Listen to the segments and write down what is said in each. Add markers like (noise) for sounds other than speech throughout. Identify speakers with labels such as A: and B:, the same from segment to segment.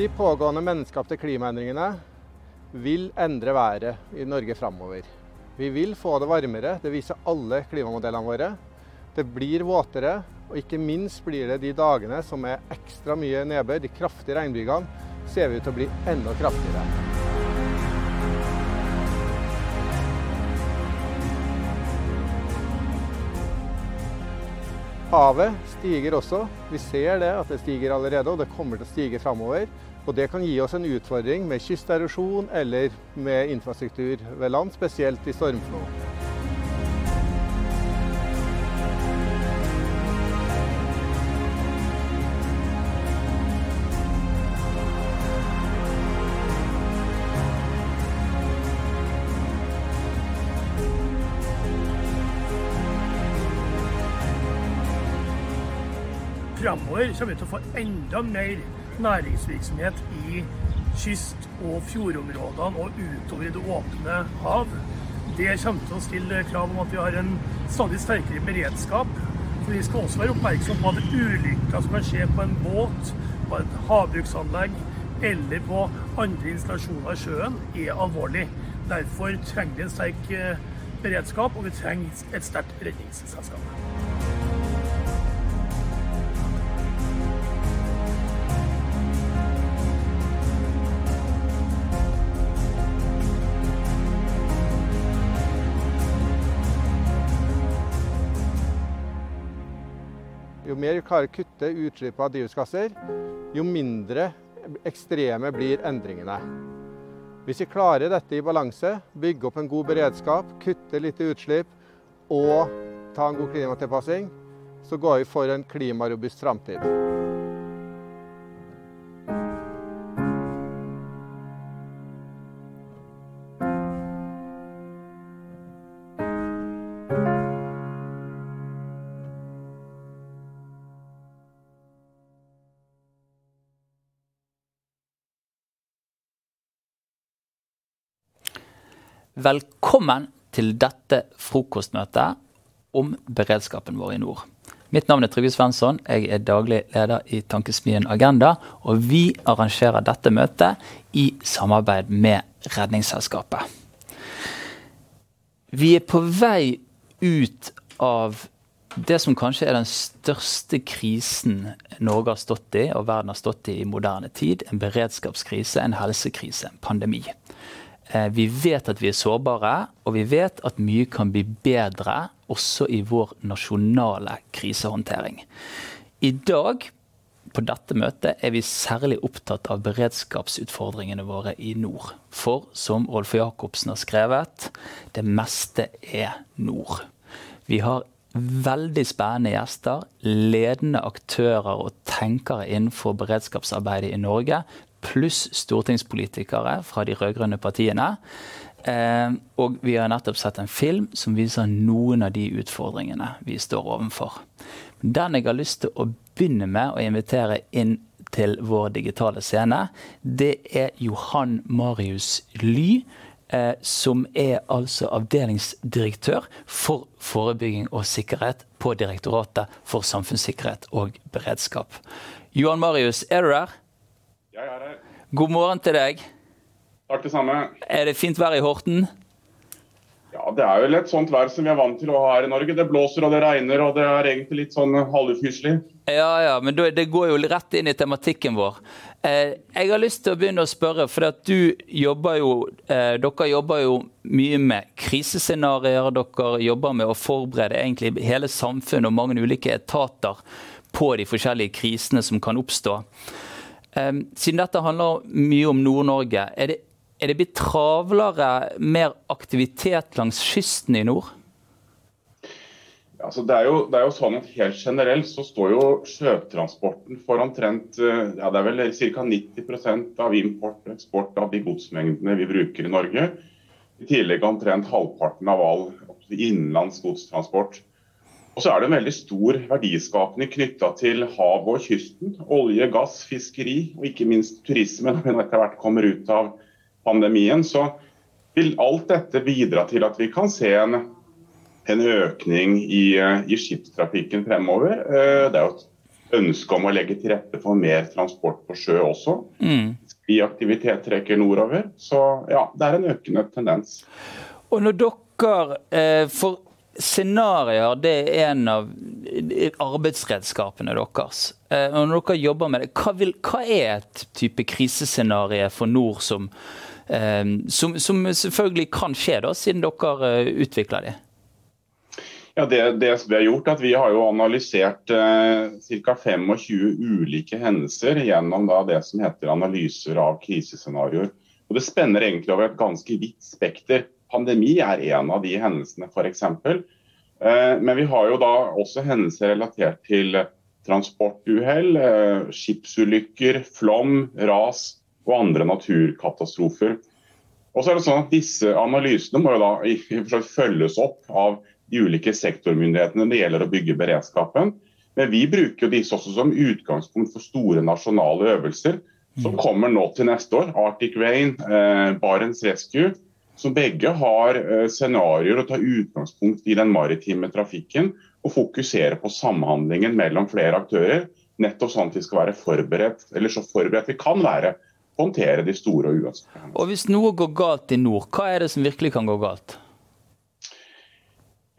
A: De pågående menneskapte klimaendringene vil endre været i Norge framover. Vi vil få det varmere, det viser alle klimamodellene våre. Det blir våtere, og ikke minst blir det de dagene som er ekstra mye nedbør, de kraftige regnbygene, ser vi ut til å bli enda kraftigere. Havet stiger også. Vi ser det at det stiger allerede, og det kommer til å stige framover. Og det kan gi oss en utfordring med kysterosjon eller med infrastruktur ved land, spesielt i stormflo.
B: Framover kommer vi til å få enda mer næringsvirksomhet i kyst- og fjordområdene og utover i det åpne hav. Det kommer til å stille krav om at vi har en stadig sterkere beredskap. For vi skal også være oppmerksom på at ulykker som kan skje på en båt, på et havbruksanlegg eller på andre installasjoner i sjøen, er alvorlig. Derfor trenger vi en sterk eh, beredskap, og vi trenger et sterkt redningsselskap.
A: Mer vi klarer å kutte utslippet av drivhusgasser, jo mindre ekstreme blir endringene. Hvis vi klarer dette i balanse, bygge opp en god beredskap, kutte litt utslipp og ta en god klimatilpassing, så går vi for en klimarobust framtid.
C: Velkommen til dette frokostmøtet om beredskapen vår i nord. Mitt navn er Trygve Svensson, jeg er daglig leder i Tankesmien Agenda. Og vi arrangerer dette møtet i samarbeid med Redningsselskapet. Vi er på vei ut av det som kanskje er den største krisen Norge har stått i, og verden har stått i i moderne tid. En beredskapskrise, en helsekrise, en pandemi. Eh, vi vet at vi er sårbare, og vi vet at mye kan bli bedre også i vår nasjonale krisehåndtering. I dag på dette møtet er vi særlig opptatt av beredskapsutfordringene våre i nord. For som Rolf Jacobsen har skrevet, det meste er nord. Vi har veldig spennende gjester, ledende aktører og tenkere innenfor beredskapsarbeidet i Norge pluss stortingspolitikere fra de rød-grønne partiene. Eh, og vi har nettopp sett en film som viser noen av de utfordringene vi står overfor. Den jeg har lyst til å begynne med å invitere inn til vår digitale scene, det er Johan Marius Ly. Eh, som er altså avdelingsdirektør for forebygging og sikkerhet på Direktoratet for samfunnssikkerhet og beredskap. Johan Marius, er du der?
D: Jeg er her.
C: God morgen til deg.
D: Takk det samme.
C: Er det fint vær i Horten?
D: Ja, Det er jo et sånt vær som vi er vant til å ha her i Norge. Det blåser og det regner og det er egentlig litt sånn halvufyselig.
C: Ja, ja, men det går jo rett inn i tematikken vår. Eh, jeg har lyst til å begynne å spørre, for at du jobber jo, eh, dere jobber jo mye med krisescenarioer. Dere jobber med å forberede egentlig hele samfunnet og mange ulike etater på de forskjellige krisene som kan oppstå. Siden dette handler mye om Nord-Norge, er, er, det blitt travlere, mer aktivitet langs kysten i nord?
D: Altså, det, er jo, det, er jo, sånn at Helt generelt så står jo sjøtransporten for omtrent eh, ja, det er vel ca. 90% av import og eksport av de godsmengdene vi bruker i Norge. I tillegg omtrent halvparten av all innenlands godstransport. Og så er det en veldig stor verdiskapning knytta til havet og kysten. Olje, gass, fiskeri og ikke minst turisme når vi etter hvert kommer ut av pandemien. Så vil alt dette bidra til at vi kan se en, en økning i, i skipstrafikken fremover. Eh, det er jo et ønske om å legge til rette for mer transport på sjø også. Mm. aktivitet trekker nordover. Så ja, det er en økende tendens.
C: Og når dere eh, For scenarioer det er en av arbeidsredskapene deres. Eh, når dere jobber med det, hva, vil, hva er et type krisescenario for nord som, eh, som, som, selvfølgelig kan skje, da, siden dere eh, utvikler det?
D: Ja, det, det, vi har gjort, at vi har jo analysert eh, ca. 25 ulike hendelser gjennom da, det som heter analyser av krisescenarioer. Det spenner egentlig over et ganske vidt spekter. Pandemi er en av de hendelsene, f.eks. Eh, men vi har jo da også hendelser relatert til transportuhell, eh, skipsulykker, flom, ras og andre naturkatastrofer. Og så er det sånn at Disse analysene må jo da følges opp av de ulike sektormyndighetene når det gjelder å bygge beredskapen. Men vi bruker disse også som utgangspunkt for store nasjonale øvelser som mm. kommer nå til neste år. Arctic Rain, eh, Barents Rescue. Som begge har eh, scenarioer å ta utgangspunkt i den maritime trafikken og fokusere på samhandlingen mellom flere aktører. Nettopp sånn at vi skal være forberedt, eller så forberedt vi kan være på å håndtere de store og uønskede
C: Og Hvis noe går galt i nord, hva er det som virkelig kan gå galt?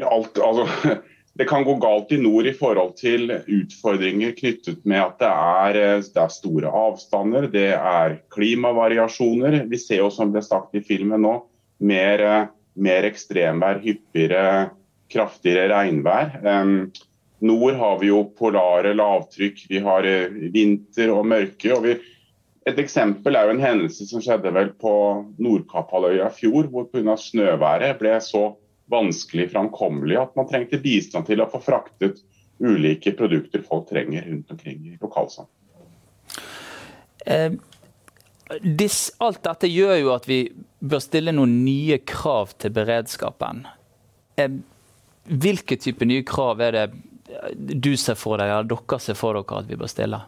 D: alt, altså, (laughs) det kan gå galt i nord i forhold til utfordringer knyttet med at det er, eh, det er, store avstander, det er klimavariasjoner. Vi ser jo som det er sagt i filmen nå, mer, eh, mer ekstremvær, hyppigere, kraftigere regnvær. Nord har vi jo polare lavtrykk, vi har eh, vinter og mørke. og vi et eksempel er jo en hendelse som skjedde vel på Nordkapphalvøya i fjor, hvor pga. snøværet ble så vanskelig framkommelig at man trengte bistand til å få fraktet ulike produkter folk trenger rundt omkring i lokalsamfunn.
C: Eh, alt dette gjør jo at vi bør stille noen nye krav til beredskapen. Hvilke type nye krav er det du ser for deg, eller dere ser for dere at vi bør stille?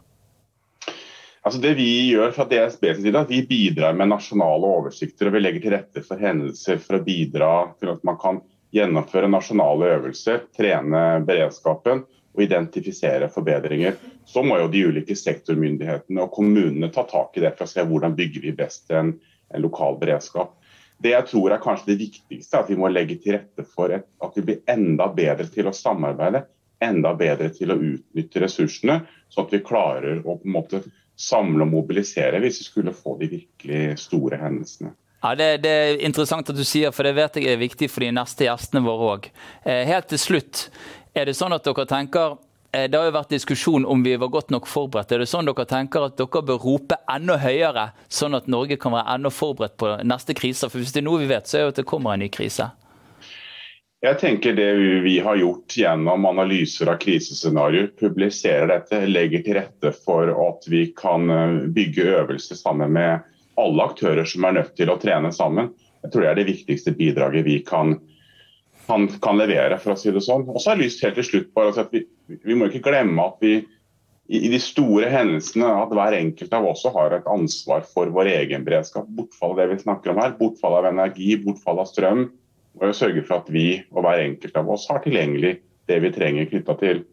D: Altså det Vi gjør fra DSBs side at vi bidrar med nasjonale oversikter og vi legger til rette for hendelser for å bidra til at man kan gjennomføre nasjonale øvelser, trene beredskapen og identifisere forbedringer. Så må jo de ulike sektormyndighetene og kommunene ta tak i det for å se hvordan bygger vi best en, en lokal beredskap. Det jeg tror er kanskje det viktigste, er at vi må legge til rette for et, at vi blir enda bedre til å samarbeide. Enda bedre til å utnytte ressursene, sånn at vi klarer å på en måte samle og mobilisere hvis vi skulle få de virkelig store hendelsene.
C: Ja, det, det, er interessant at du sier, for det vet jeg er viktig for de neste gjestene våre òg. Eh, helt til slutt, er det sånn at dere tenker eh, det har jo vært diskusjon om vi var godt nok forberedt. Er det sånn dere tenker at dere bør rope enda høyere, sånn at Norge kan være enda forberedt på neste krise? For hvis det er noe vi vet, så er det at det kommer en ny krise.
D: Jeg tenker Det vi har gjort gjennom analyser av krisescenarioer, publiserer dette, legger til rette for at vi kan eh, bygge øvelser sammen med alle aktører som er nødt til å trene sammen. Jeg tror det er det viktigste bidraget vi kan, kan, kan levere. for å si det sånn. Og så har jeg lyst helt til slutt på at vi, vi må ikke glemme at vi i de store hendelsene at hver enkelt av oss har et ansvar for vår egen beredskap. Bortfall av det vi snakker om her, bortfall av energi, bortfall av strøm. Og sørge for at vi og hver enkelt av oss har tilgjengelig det vi trenger knytta til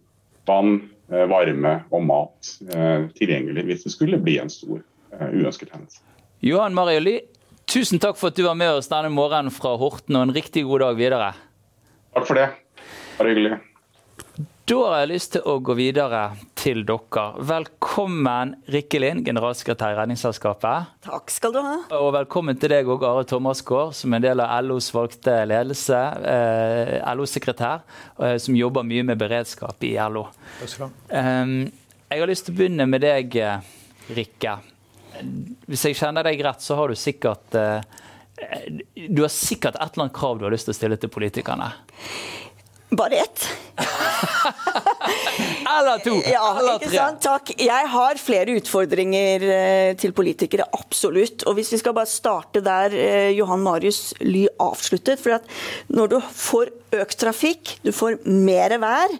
D: vann, eh, varme og mat eh, tilgjengelig hvis det skulle bli en stor eh, uønsket hendelse.
C: Johan Marioli, tusen takk for at du var med oss denne morgenen fra Horten, og en riktig god dag videre.
D: Takk for det. Bare hyggelig.
C: Da har jeg lyst til å gå videre til dere. Velkommen Rikke Lind, generalsekretær i Redningsselskapet.
E: Takk skal du ha.
C: Og velkommen til deg òg, Are Thomasgaard, som er en del av LOs valgte ledelse. Eh, LO-sekretær, eh, som jobber mye med beredskap i LO. Takk skal du Eh, jeg har lyst til å begynne med deg, Rikke hvis jeg kjenner deg rett, så har du sikkert uh, Du har sikkert et eller annet krav du har lyst til å stille til politikerne?
E: Bare ett. (laughs)
C: eller to.
E: Ja,
C: eller
E: tre. Takk. Jeg har flere utfordringer uh, til politikere, absolutt. Og hvis vi skal bare starte der uh, Johan Marius Ly avsluttet. For at når du får økt trafikk, du får mer vær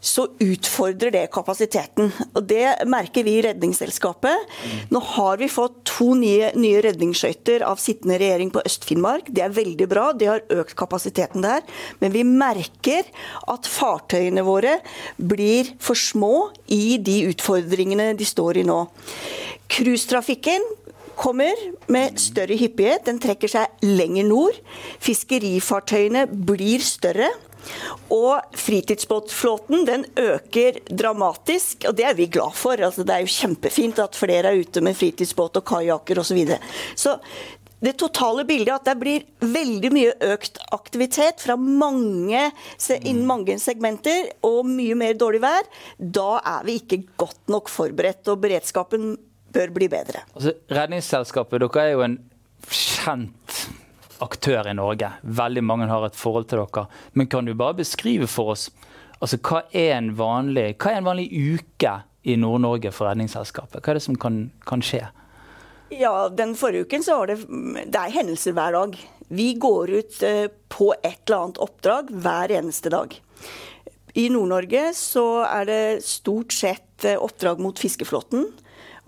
E: så utfordrer det kapasiteten. Og Det merker vi i Redningsselskapet. Nå har vi fått to nye, nye redningsskøyter av sittende regjering på Øst-Finnmark. Det er veldig bra, det har økt kapasiteten der. Men vi merker at fartøyene våre blir for små i de utfordringene de står i nå. Cruisetrafikken kommer med større hyppighet, den trekker seg lenger nord. Fiskerifartøyene blir større. Og fritidsbåtflåten den øker dramatisk, og det er vi glad for. Altså, det er jo kjempefint at flere er ute med fritidsbåt og kajakker osv. Så, videre. så det totale bildet at det blir veldig mye økt aktivitet fra mange, innen mange segmenter, og mye mer dårlig vær, da er vi ikke godt nok forberedt. Og beredskapen bør bli bedre.
C: Altså, Redningsselskapet, dere er jo en kjent aktør i Norge. Veldig mange har et forhold til dere. Men kan du bare beskrive for oss altså, hva, er en vanlig, hva er en vanlig uke i Nord-Norge for Redningsselskapet? Hva er det som kan, kan skje?
E: Ja, Den forrige uken så var det, det er hendelser hver dag. Vi går ut eh, på et eller annet oppdrag hver eneste dag. I Nord-Norge så er det stort sett eh, oppdrag mot fiskeflåten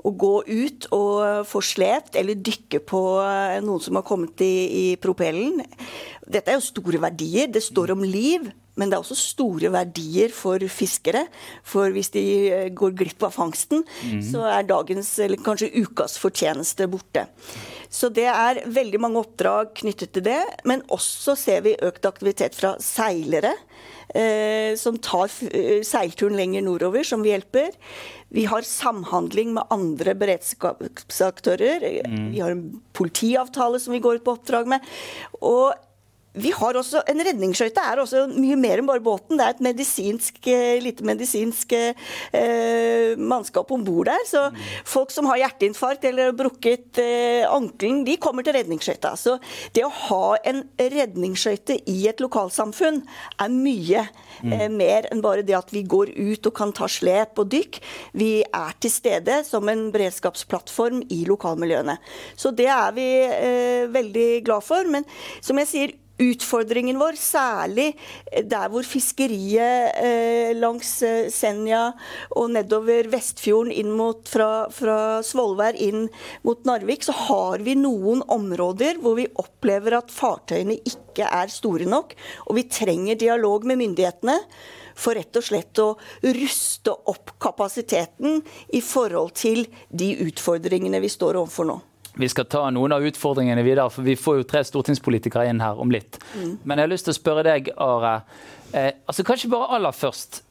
E: å gå ut og få slept eller dykke på eh, noen som har kommet i, i propellen. Dette er jo store verdier. Det står om liv. Men det er også store verdier for fiskere. For hvis de eh, går glipp av fangsten, mm. så er dagens, eller kanskje ukas fortjeneste borte. Så det er veldig mange oppdrag knyttet til det. Men også ser vi økt aktivitet fra seilere. Eh, som tar eh, seilturen lenger nordover, som vi hjelper. Vi har samhandling med andre beredskapsaktører. Mm. Vi har en politiavtale som vi går ut på oppdrag med. Og vi har også, En redningsskøyte er også mye mer enn bare båten. Det er et medisinsk, eh, lite medisinsk eh, mannskap om bord der. Så mm. folk som har hjerteinfarkt eller brukket eh, ankelen, de kommer til redningsskøyta. Så det å ha en redningsskøyte i et lokalsamfunn er mye mm. eh, mer enn bare det at vi går ut og kan ta slep og dykk. Vi er til stede som en beredskapsplattform i lokalmiljøene. Så det er vi eh, veldig glad for. Men som jeg sier, utfordringen vår, særlig der hvor fiskeriet eh, langs eh, Senja og nedover Vestfjorden inn mot, fra, fra Svolvær inn mot Narvik, så har vi noen områder hvor vi opplever at fartøyene ikke er store nok. Og vi trenger dialog med myndighetene for rett og slett å ruste opp kapasiteten i forhold til de utfordringene vi står overfor nå.
C: Vi skal ta noen av utfordringene videre, for vi får jo tre stortingspolitikere inn her om litt. Mm. Men jeg har lyst til å spørre deg, Are. Eh, altså Kanskje bare aller først.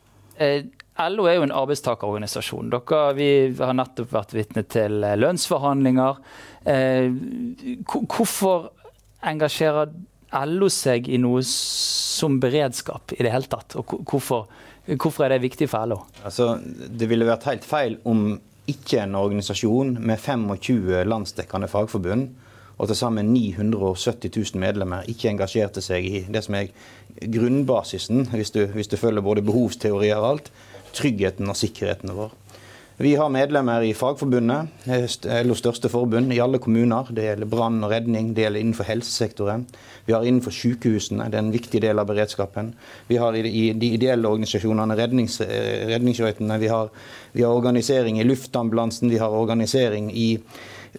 C: Eh, LO er jo en arbeidstakerorganisasjon. Dere, vi har nettopp vært vitne til eh, lønnsforhandlinger. Eh, hvorfor engasjerer LO seg i noe som beredskap i det hele tatt? Og hvorfor, hvorfor er det viktig for LO?
F: Altså, det ville vært helt feil om ikke en organisasjon med 25 landsdekkende fagforbund og til sammen 970 000 medlemmer ikke engasjerte seg i det som er grunnbasisen, hvis du, hvis du følger både behovsteorier og alt, tryggheten og sikkerheten vår. Vi har medlemmer i Fagforbundet, LOs største forbund, i alle kommuner. Det gjelder brann og redning, det gjelder innenfor helsesektoren. Vi har innenfor sykehusene, det er en viktig del av beredskapen. Vi har i de ideelle organisasjonene rednings, eh, redningsskøytene. Vi, vi, har organisering i luftambulansen, vi har organisering i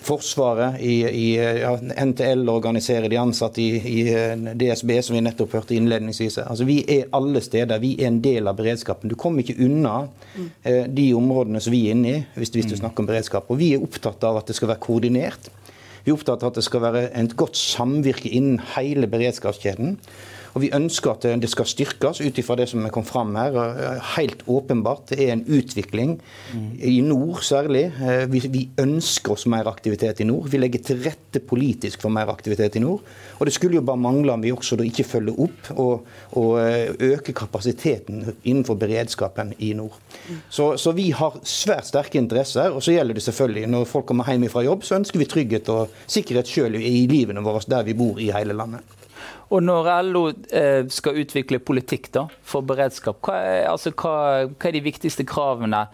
F: Forsvaret, i, i ja, NTL organiserer de ansatte i, i, eh, DSB, som vi nettopp hørte innledningsvis. Altså, vi er alle steder. Vi er en del av beredskapen. Du kommer ikke unna eh, de områdene som vi er inne i, hvis, hvis du snakker om beredskap. Og vi er opptatt av at det skal være koordinert. Vi er opptatt av at det skal være et godt samvirke innen hele beredskapskjeden. Og Vi ønsker at det skal styrkes ut ifra det som kom fram her. Helt åpenbart det er en utvikling i nord særlig. Eh, vi, vi, ønsker oss mer aktivitet i nord. Vi legger til rette politisk for mer aktivitet i nord. Og Det skulle jo bare mangle om vi også da ikke følger opp og, og eh, øker kapasiteten innenfor beredskapen i nord. Så, så, vi har svært sterke interesser. Og så gjelder det selvfølgelig når folk kommer hjem fra jobb, så ønsker vi trygghet og sikkerhet selv i livene våre der vi bor i hele landet.
C: Og når LO eh, skal utvikle politikk da, for beredskap, hva er, altså, hva, hva er, de viktigste kravene?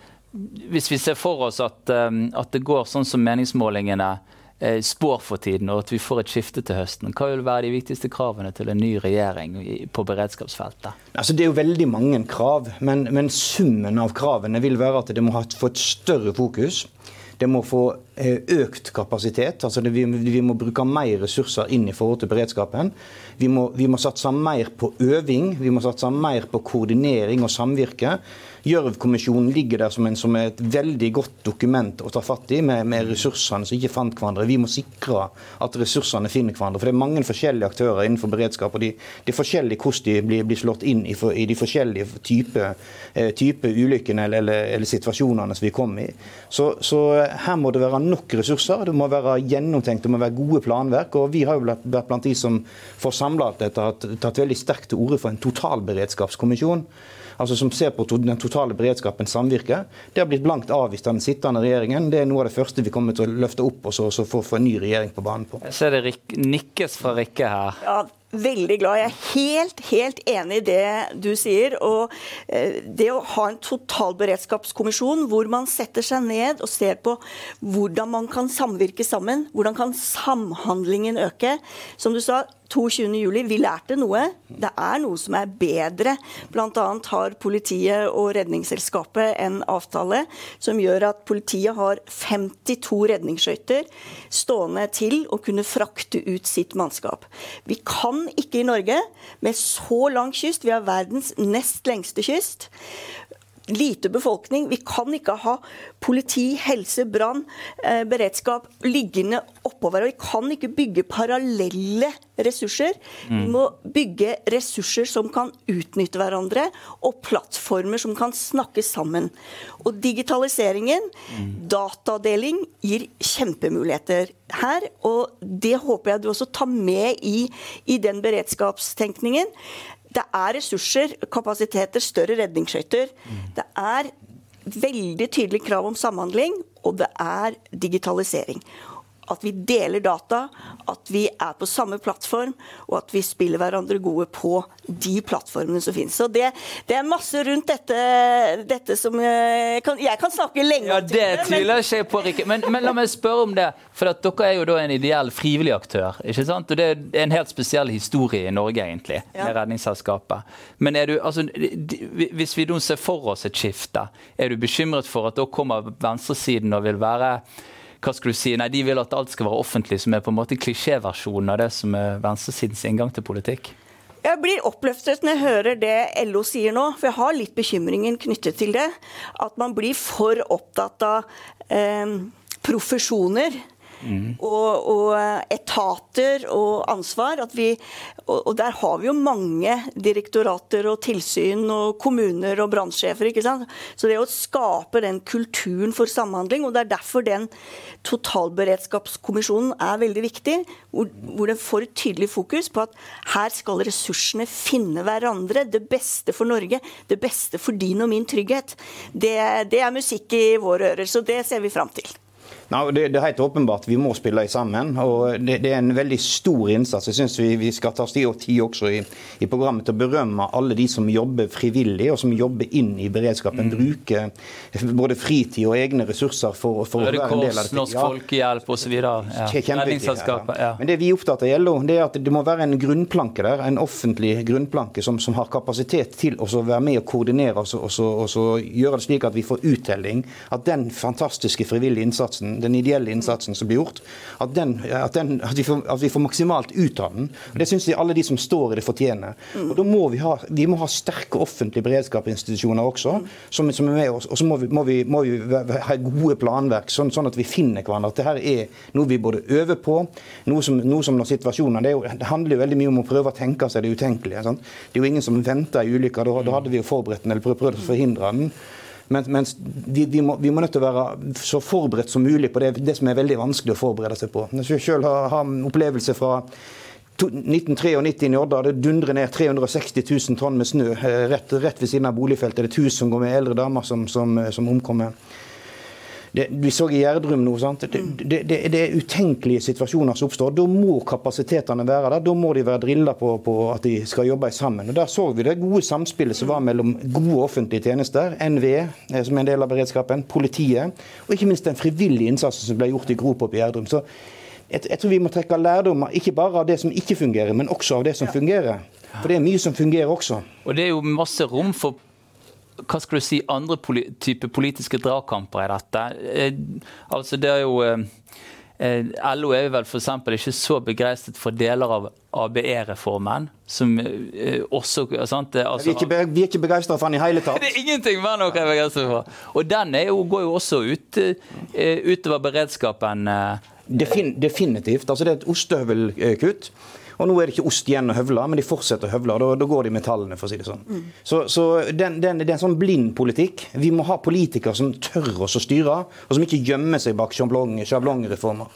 C: Hvis vi ser for oss at, um, at, det går sånn som meningsmålingene eh, spår for tiden, og at vi får et skifte til høsten. Hva vil være de viktigste kravene til en ny regjering på beredskapsfeltet?
F: Altså, det er jo veldig mange krav, men, men summen av kravene vil være at det må ha fått større fokus. Det må få eh, økt kapasitet. altså det, vi, vi, må bruke mer ressurser inn i forhold til beredskapen. Vi må, vi må satse mer på øving, vi må satse mer på koordinering og samvirke. Gjørv-kommisjonen ligger der som, en, som, et veldig godt dokument å ta fatt i, med, med, ressursene som ikke fant hverandre. Vi må sikre at ressursene finner hverandre. For det er mange forskjellige aktører innenfor beredskap, og de, de er forskjellige hvordan de blir, blir slått inn i, for, i, de forskjellige typer eh, type ulykkene eller, eller, eller, situasjonene som vi kommer i. Så, så, her må det være nok ressurser, det må være gjennomtenkt, det må være gode planverk. og Vi har jo vært blant de som får samla alt dette, har tatt veldig sterkt til orde for en totalberedskapskommisjon altså som ser på den totale beredskapen samvirke. Det har blitt blankt avvist av den sittende regjeringen. Det er noe av det første vi kommer til å løfte opp og så, så få, få en ny regjering på banen på.
C: Jeg ser det nikkes fra Rikke her.
E: Ja, veldig glad. Jeg er helt, helt enig i det du sier. Og eh, det å ha en totalberedskapskommisjon hvor man setter seg ned og ser på hvordan man kan samvirke sammen, hvordan kan samhandlingen øke. Som du sa, 22.07. Vi lærte noe. Det er noe som er bedre. Bl.a. har politiet og Redningsselskapet en avtale som gjør at politiet har 52 redningsskøyter stående til å kunne frakte ut sitt mannskap. Vi kan ikke i Norge, med så lang kyst, vi har verdens nest lengste kyst, lite befolkning. Vi kan ikke ha politi, helse, brann, eh, beredskap liggende oppover. Vi kan ikke bygge parallelle ressurser. Mm. Vi må bygge ressurser som kan utnytte hverandre, og plattformer som kan snakke sammen. Og digitaliseringen, mm. datadeling, gir kjempemuligheter her. Og det håper jeg du også tar med i, i den beredskapstenkningen. Det er ressurser, kapasiteter, større redningsskøyter. Det er veldig tydelig krav om samhandling, og det er digitalisering at vi deler data, at vi er på samme plattform, og at vi spiller hverandre gode på de plattformene som finnes. Så det, det er masse rundt dette, dette som jeg kan, jeg kan, snakke lenge
C: om. Ja, Det tviler jeg på, Rikke. Men, men, la meg spørre om det. For dere er jo da en ideell frivillig aktør. ikke sant? Og det er en helt spesiell historie i Norge, egentlig, med Redningsselskapet. Men er du, altså, hvis vi nå ser for oss et skifte, er du bekymret for at da kommer venstresiden og vil være hva skal du si, nei, De vil at alt skal være offentlig, som er på en måte klisjéversjonen av det som er venstresidens inngang til politikk?
E: Jeg blir oppløftet når jeg hører det LO sier nå, for jeg har litt bekymringen knyttet til det. At man blir for opptatt av eh, profesjoner Mm. Og, og, etater og ansvar. Vi, og, og, der har vi jo mange direktorater og tilsyn og kommuner og brannsjefer. Så det å skape den kulturen for samhandling, og det er derfor den totalberedskapskommisjonen er veldig viktig, hvor, hvor den får et tydelig fokus på at her skal ressursene finne hverandre. Det beste for Norge, det beste for din og min trygghet. Det, det er musikk i våre ører, så det ser vi fram til.
F: Nei, det, det, er helt åpenbart vi må spille sammen. og Det, det er en veldig stor innsats. Jeg syns vi, vi, skal ta tid og tid også i, i, programmet til å berømme alle de som jobber frivillig, og som jobber inn i beredskapen. Mm. Bruker både fritid og egne ressurser for, for
C: å være en del av det. Norsk ja. Folkehjelp osv. Ja.
F: Redningsselskapet. Ja. Men det vi er opptatt av i LO, det er at det må være en grunnplanke der, en offentlig grunnplanke som, som har kapasitet til å være med og koordinere og, så, og så gjøre det slik at vi får uttelling. At den fantastiske frivillige innsatsen den ideelle innsatsen som blir gjort, at, den, at, den, at, vi, får, at vi, får, maksimalt ut av den. Det syns jeg alle de som står i det, fortjener. Og da må Vi ha, vi må ha sterke offentlige beredskapsinstitusjoner også, som, som er med oss. Og så må vi, må vi, må vi ha gode planverk, sånn, sånn, at vi finner hverandre. At det her er noe vi både øver på, noe som, noe som når situasjonen det, jo, det, handler jo veldig mye om å prøve å tenke seg det utenkelige. Sant? Det er jo ingen som venter i ulykker. Da, da hadde vi jo forberedt den eller prøvd å forhindre den. Men, mens vi, de må, vi, må, nødt til å være så forberedt som mulig på det, det som er veldig vanskelig å forberede seg på. Jeg selv har, har en opplevelse fra 1993 i Odda det dundrer ned 360 000 tonn med snø eh, rett, rett ved siden av boligfeltet. Det er 1000 som går med eldre damer som, som, som omkommer det, Vi så i Gjerdrum nå. sant? Det, det, det, er utenkelige situasjoner som oppstår. Da må kapasitetene være der. Da må de være drilla på, på, at de skal jobbe sammen. Og Der så vi det gode samspillet som var mellom gode offentlige tjenester, NVE, eh, som er en del av beredskapen, politiet, og ikke minst den frivillige innsatsen som ble gjort i Grop oppe i Gjerdrum. Så jeg, jeg, tror vi må trekke lærdommer ikke bare av det som ikke fungerer, men også av det som fungerer. For det er mye som fungerer også.
C: Og det er jo masse rom for hva skal du si, andre poli type politiske dragkamper i dette. Eh, altså det er jo eh, eh LO er jo vel f.eks. ikke så begeistret for deler av ABE-reformen. som eh, også sant,
F: altså, vi, er ikke, ikke begeistret for den i hele tatt. (laughs)
C: Det er ingenting mer noe jeg er begeistret for. Og den jo, går jo også ut, eh, utover beredskapen. Eh.
F: Defin, definitivt. altså Det er et ostehøvelkutt. Og nå er det ikke ost igjen å høvle, men de fortsetter å høvle. Da, da går de med tallene, for å si det sånn. Mm. Så, så den, den, det er en sånn blind politikk. Vi må ha politikere som tør oss å styre, og som ikke gjemmer seg bak sjablongreformer.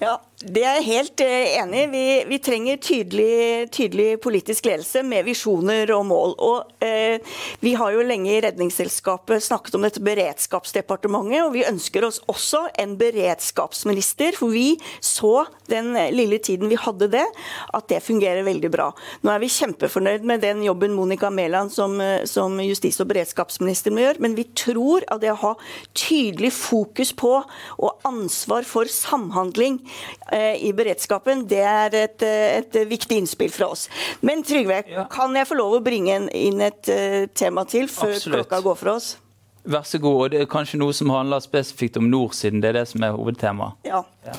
E: Ja, det er jeg helt eh, enig i. Vi, vi, trenger tydelig, tydelig, politisk ledelse med visjoner og mål. Og, eh, vi har jo lenge i Redningsselskapet snakket om dette beredskapsdepartementet, og vi ønsker oss også en beredskapsminister. For vi så den lille tiden vi hadde det, at det fungerer veldig bra. Nå er vi kjempefornøyd med den jobben Monica Mæland som, som justis- og beredskapsminister må gjøre, men vi tror at det å ha tydelig fokus på og ansvar for samhandling Eh, i beredskapen, det er et, eh, et, viktig innspill fra oss. Men Trygve, ja. kan jeg få lov å bringe inn et uh, tema til før Absolutt. klokka går for oss?
C: Vær så god. og Det er kanskje noe som handler spesifikt om nord, siden det er det som er hovedtemaet.
E: Ja. ja.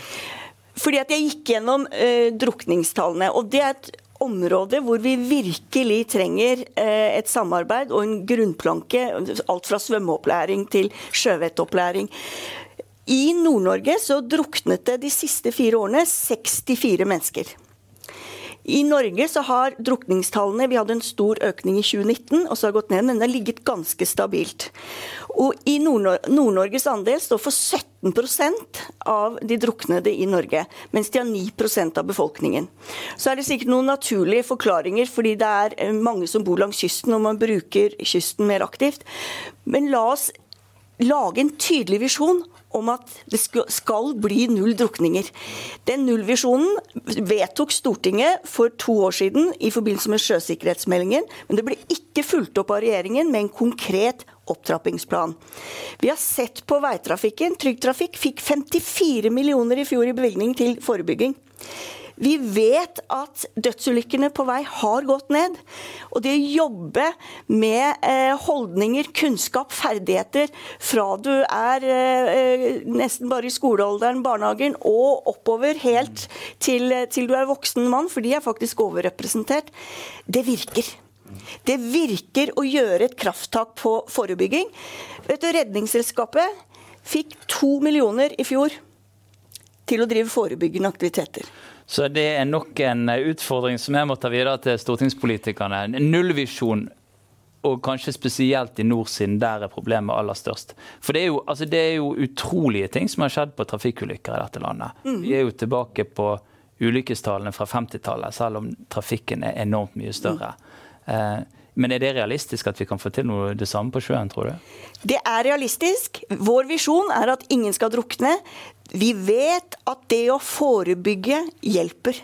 E: Fordi at Jeg gikk gjennom uh, drukningstallene. og det er et område hvor vi virkelig trenger et samarbeid og en grunnplanke. Alt fra svømmeopplæring til sjøvettopplæring. I Nord-Norge så druknet det de siste fire årene 64 mennesker. I Norge så har drukningstallene Vi hadde en stor økning i 2019, og så har det gått ned, men det har ligget ganske stabilt. Og I Nord-Norges andel står for 17% av de druknede i Norge, mens de har 9% av befolkningen. Så er det sikkert noen naturlige forklaringer, fordi det er eh, mange som bor langs kysten, og man bruker kysten mer aktivt. Men la oss lage en tydelig visjon om at det skal bli null drukninger. Den nullvisjonen vedtok Stortinget for to år siden i forbindelse med sjøsikkerhetsmeldingen, men det ble ikke fulgt opp av regjeringen med en konkret opptrappingsplan. Vi har sett på veitrafikken. Trygg Trafikk fikk 54 millioner i fjor i bevilgning til forebygging. Vi vet at dødsulykkene på vei har gått ned. Og det å jobbe med eh, holdninger, kunnskap, ferdigheter fra du er eh, nesten bare i skolealderen, barnehagen, og oppover helt til, til du er voksen mann, for de er faktisk overrepresentert, det virker. Det virker å gjøre et krafttak på forebygging. Vet du, Redningsselskapet fikk to millioner i fjor til å drive forebyggende aktiviteter.
C: Så det er nok en utfordring som jeg må ta videre til stortingspolitikerne. Nullvisjon, og kanskje spesielt i nord, siden der er problemet aller størst. For det er, jo, altså det er jo utrolige ting som har skjedd på trafikkulykker i dette landet. Mm. Vi er jo tilbake på ulykkestallene fra 50-tallet, selv om trafikken er enormt mye større. Mm. Men er det realistisk at vi kan få til noe det samme på sjøen, tror du?
E: Det er realistisk. Vår visjon er at ingen skal drukne. Vi vet at det å forebygge hjelper.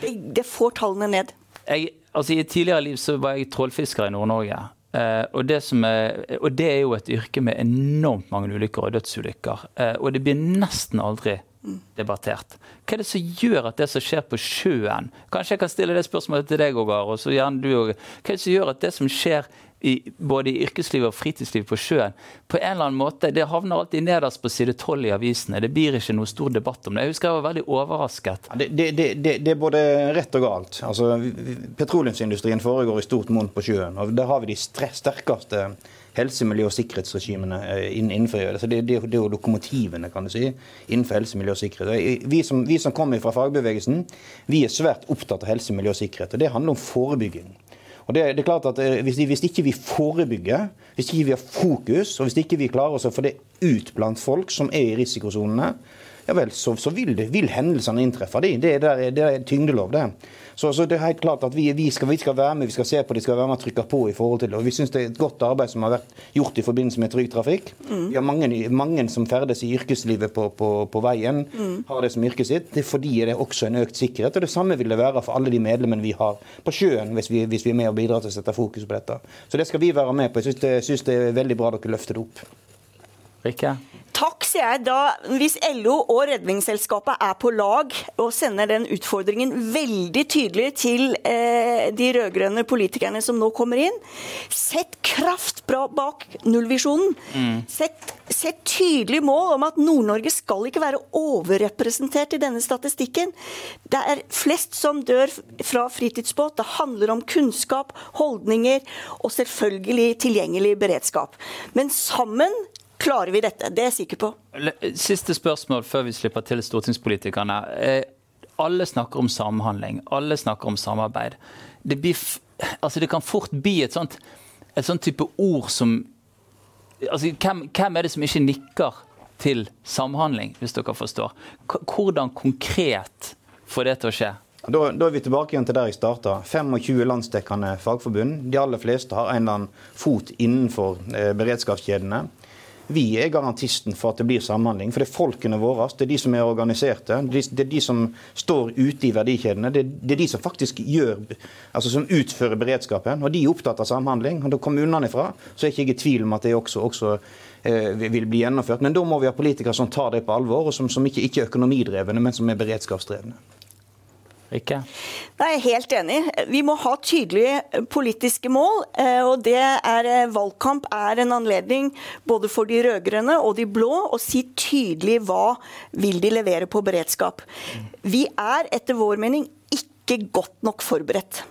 E: Det, det får tallene ned.
C: Jeg, altså I et tidligere liv så var jeg trålfisker i Nord-Norge. Uh, og, det er, og, det er jo et yrke med enormt mange ulykker og dødsulykker. Uh, og det blir nesten aldri debattert. Hva er det som gjør at det som skjer på sjøen Kanskje jeg kan stille det spørsmålet til deg, Ågar. og så gjerne du òg. Hva er det som gjør at det som skjer i, både i yrkeslivet og fritidslivet på sjøen, på en eller annen måte, det havner alltid nederst på side tolv i avisene. Det blir ikke noe stor debatt om det. Jeg husker jeg var veldig overrasket.
F: Det, det, det, det er både rett og galt. Altså, petroleumsindustrien foregår i stort monn på sjøen. og Der har vi de sterkeste helse-, miljø- og sikkerhetsregimene innenfor innenfor altså det, det, det er jo lokomotivene kan du si, innenfor helse, miljø og sikkerhet. Vi som, vi som kommer fra fagbevegelsen, vi er svært opptatt av helse, miljø og sikkerhet. og Det handler om forebygging. Og det, det, er klart at eh, hvis, hvis, ikke vi forebygger, hvis ikke vi har fokus, og hvis ikke vi klarer å få det ut blant folk som er i risikosonene, ja vel, så, så vil, det, vil, hendelsene inntreffe. Det, det, er, det er tyngdelov, det. Så, så, det er helt klart at vi, vi, skal, vi, skal, være med, vi skal se på det, skal være med og trykke på i forhold til det. Og vi syns det er et godt arbeid som har vært gjort i forbindelse med Trygg Trafikk. Mm. Vi har mange, mange, som ferdes i yrkeslivet på, på, på veien, mm. har det som yrket sitt. Det er fordi det er også en økt sikkerhet. Og det samme vil det være for alle de medlemmene vi har på sjøen, hvis vi, hvis vi er med og bidrar til å sette fokus på dette. Så det skal vi være med på. Jeg syns det, det, er veldig bra dere løfter det opp.
C: Rikke?
E: Takk, sier jeg da. Hvis LO og Redningsselskapet er på lag og sender den utfordringen veldig tydelig til eh, de rød-grønne politikerne som nå kommer inn, sett kraft bak nullvisjonen. Mm. Sett, sett tydelig mål om at Nord-Norge skal ikke være overrepresentert i denne statistikken. Det er flest som dør fra fritidsbåt. Det handler om kunnskap, holdninger og selvfølgelig tilgjengelig beredskap. Men sammen klarer vi dette. Det er jeg sikker på.
C: Siste spørsmål før vi slipper til stortingspolitikerne. Eh, alle snakker om samhandling, alle snakker om samarbeid. Det, blir, altså det kan fort bli et sånt, et sånt type ord som altså hvem, hvem er det som ikke nikker til samhandling, hvis dere forstår? Hvordan konkret får det til å skje?
F: Da, da, er vi tilbake igjen til der jeg starta. 25 landsdekkende fagforbund. De aller fleste har en eller annen fot innenfor eh, beredskapskjedene. Vi er garantisten for at det blir samhandling. For det er folkene våre, det er de som er organiserte, det er de som står ute i verdikjedene. Det er de som faktisk gjør, altså som utfører beredskapen. Og de er opptatt av samhandling. Og da kommunene ifra, så er ikke jeg i tvil om at det også, også eh, vil bli gjennomført. Men da må vi ha politikere som tar det på alvor, og som, som ikke, ikke er økonomidrevne, men som er beredskapsdrevne.
C: Ikke?
E: Nei, jeg er helt enig. Vi må ha tydelige politiske mål. Eh, og er eh, Valgkamp er en anledning både for de rød-grønne og de blå å si tydelig hva vil de levere på beredskap. Vi er etter vår mening ikke godt nok forberedt.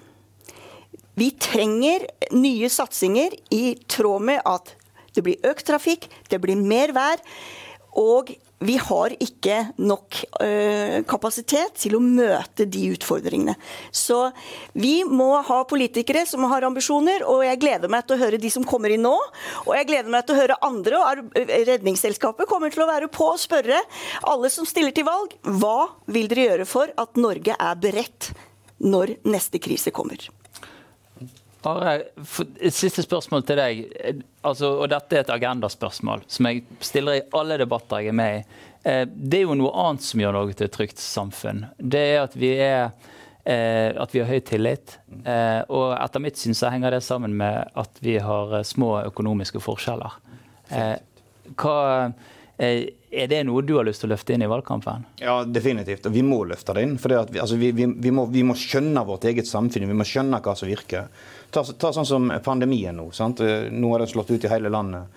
E: Vi trenger nye satsinger i tråd med at det blir økt trafikk, det blir mer vær. Og vi har ikke nok ø, kapasitet til å møte de utfordringene. Så vi må ha politikere som har ambisjoner, og jeg gleder meg til å høre de som kommer inn nå. Og jeg gleder meg til å høre andre, og Redningsselskapet kommer til å være på og spørre alle som stiller til valg, hva vil dere gjøre for at Norge er beredt når neste krise kommer?
C: Are, siste spørsmål til deg. Altså, og Dette er et agendaspørsmål som jeg stiller i alle debatter jeg er med i. Eh, det er jo noe annet som gjør Norge til et trygt samfunn. Det er at vi, er, eh, at vi har høy tillit. Eh, og etter mitt syn så henger det sammen med at vi har små økonomiske forskjeller. Hva er det noe du har lyst til å løfte inn i valgkampen?
F: Ja, definitivt. Og vi må løfte det inn. For vi, altså, vi, vi, vi, må, vi, må, skjønne vårt eget samfunn. Vi må skjønne hva som virker. Ta, ta sånn som pandemien nå. Sant? Nå har den slått ut i hele landet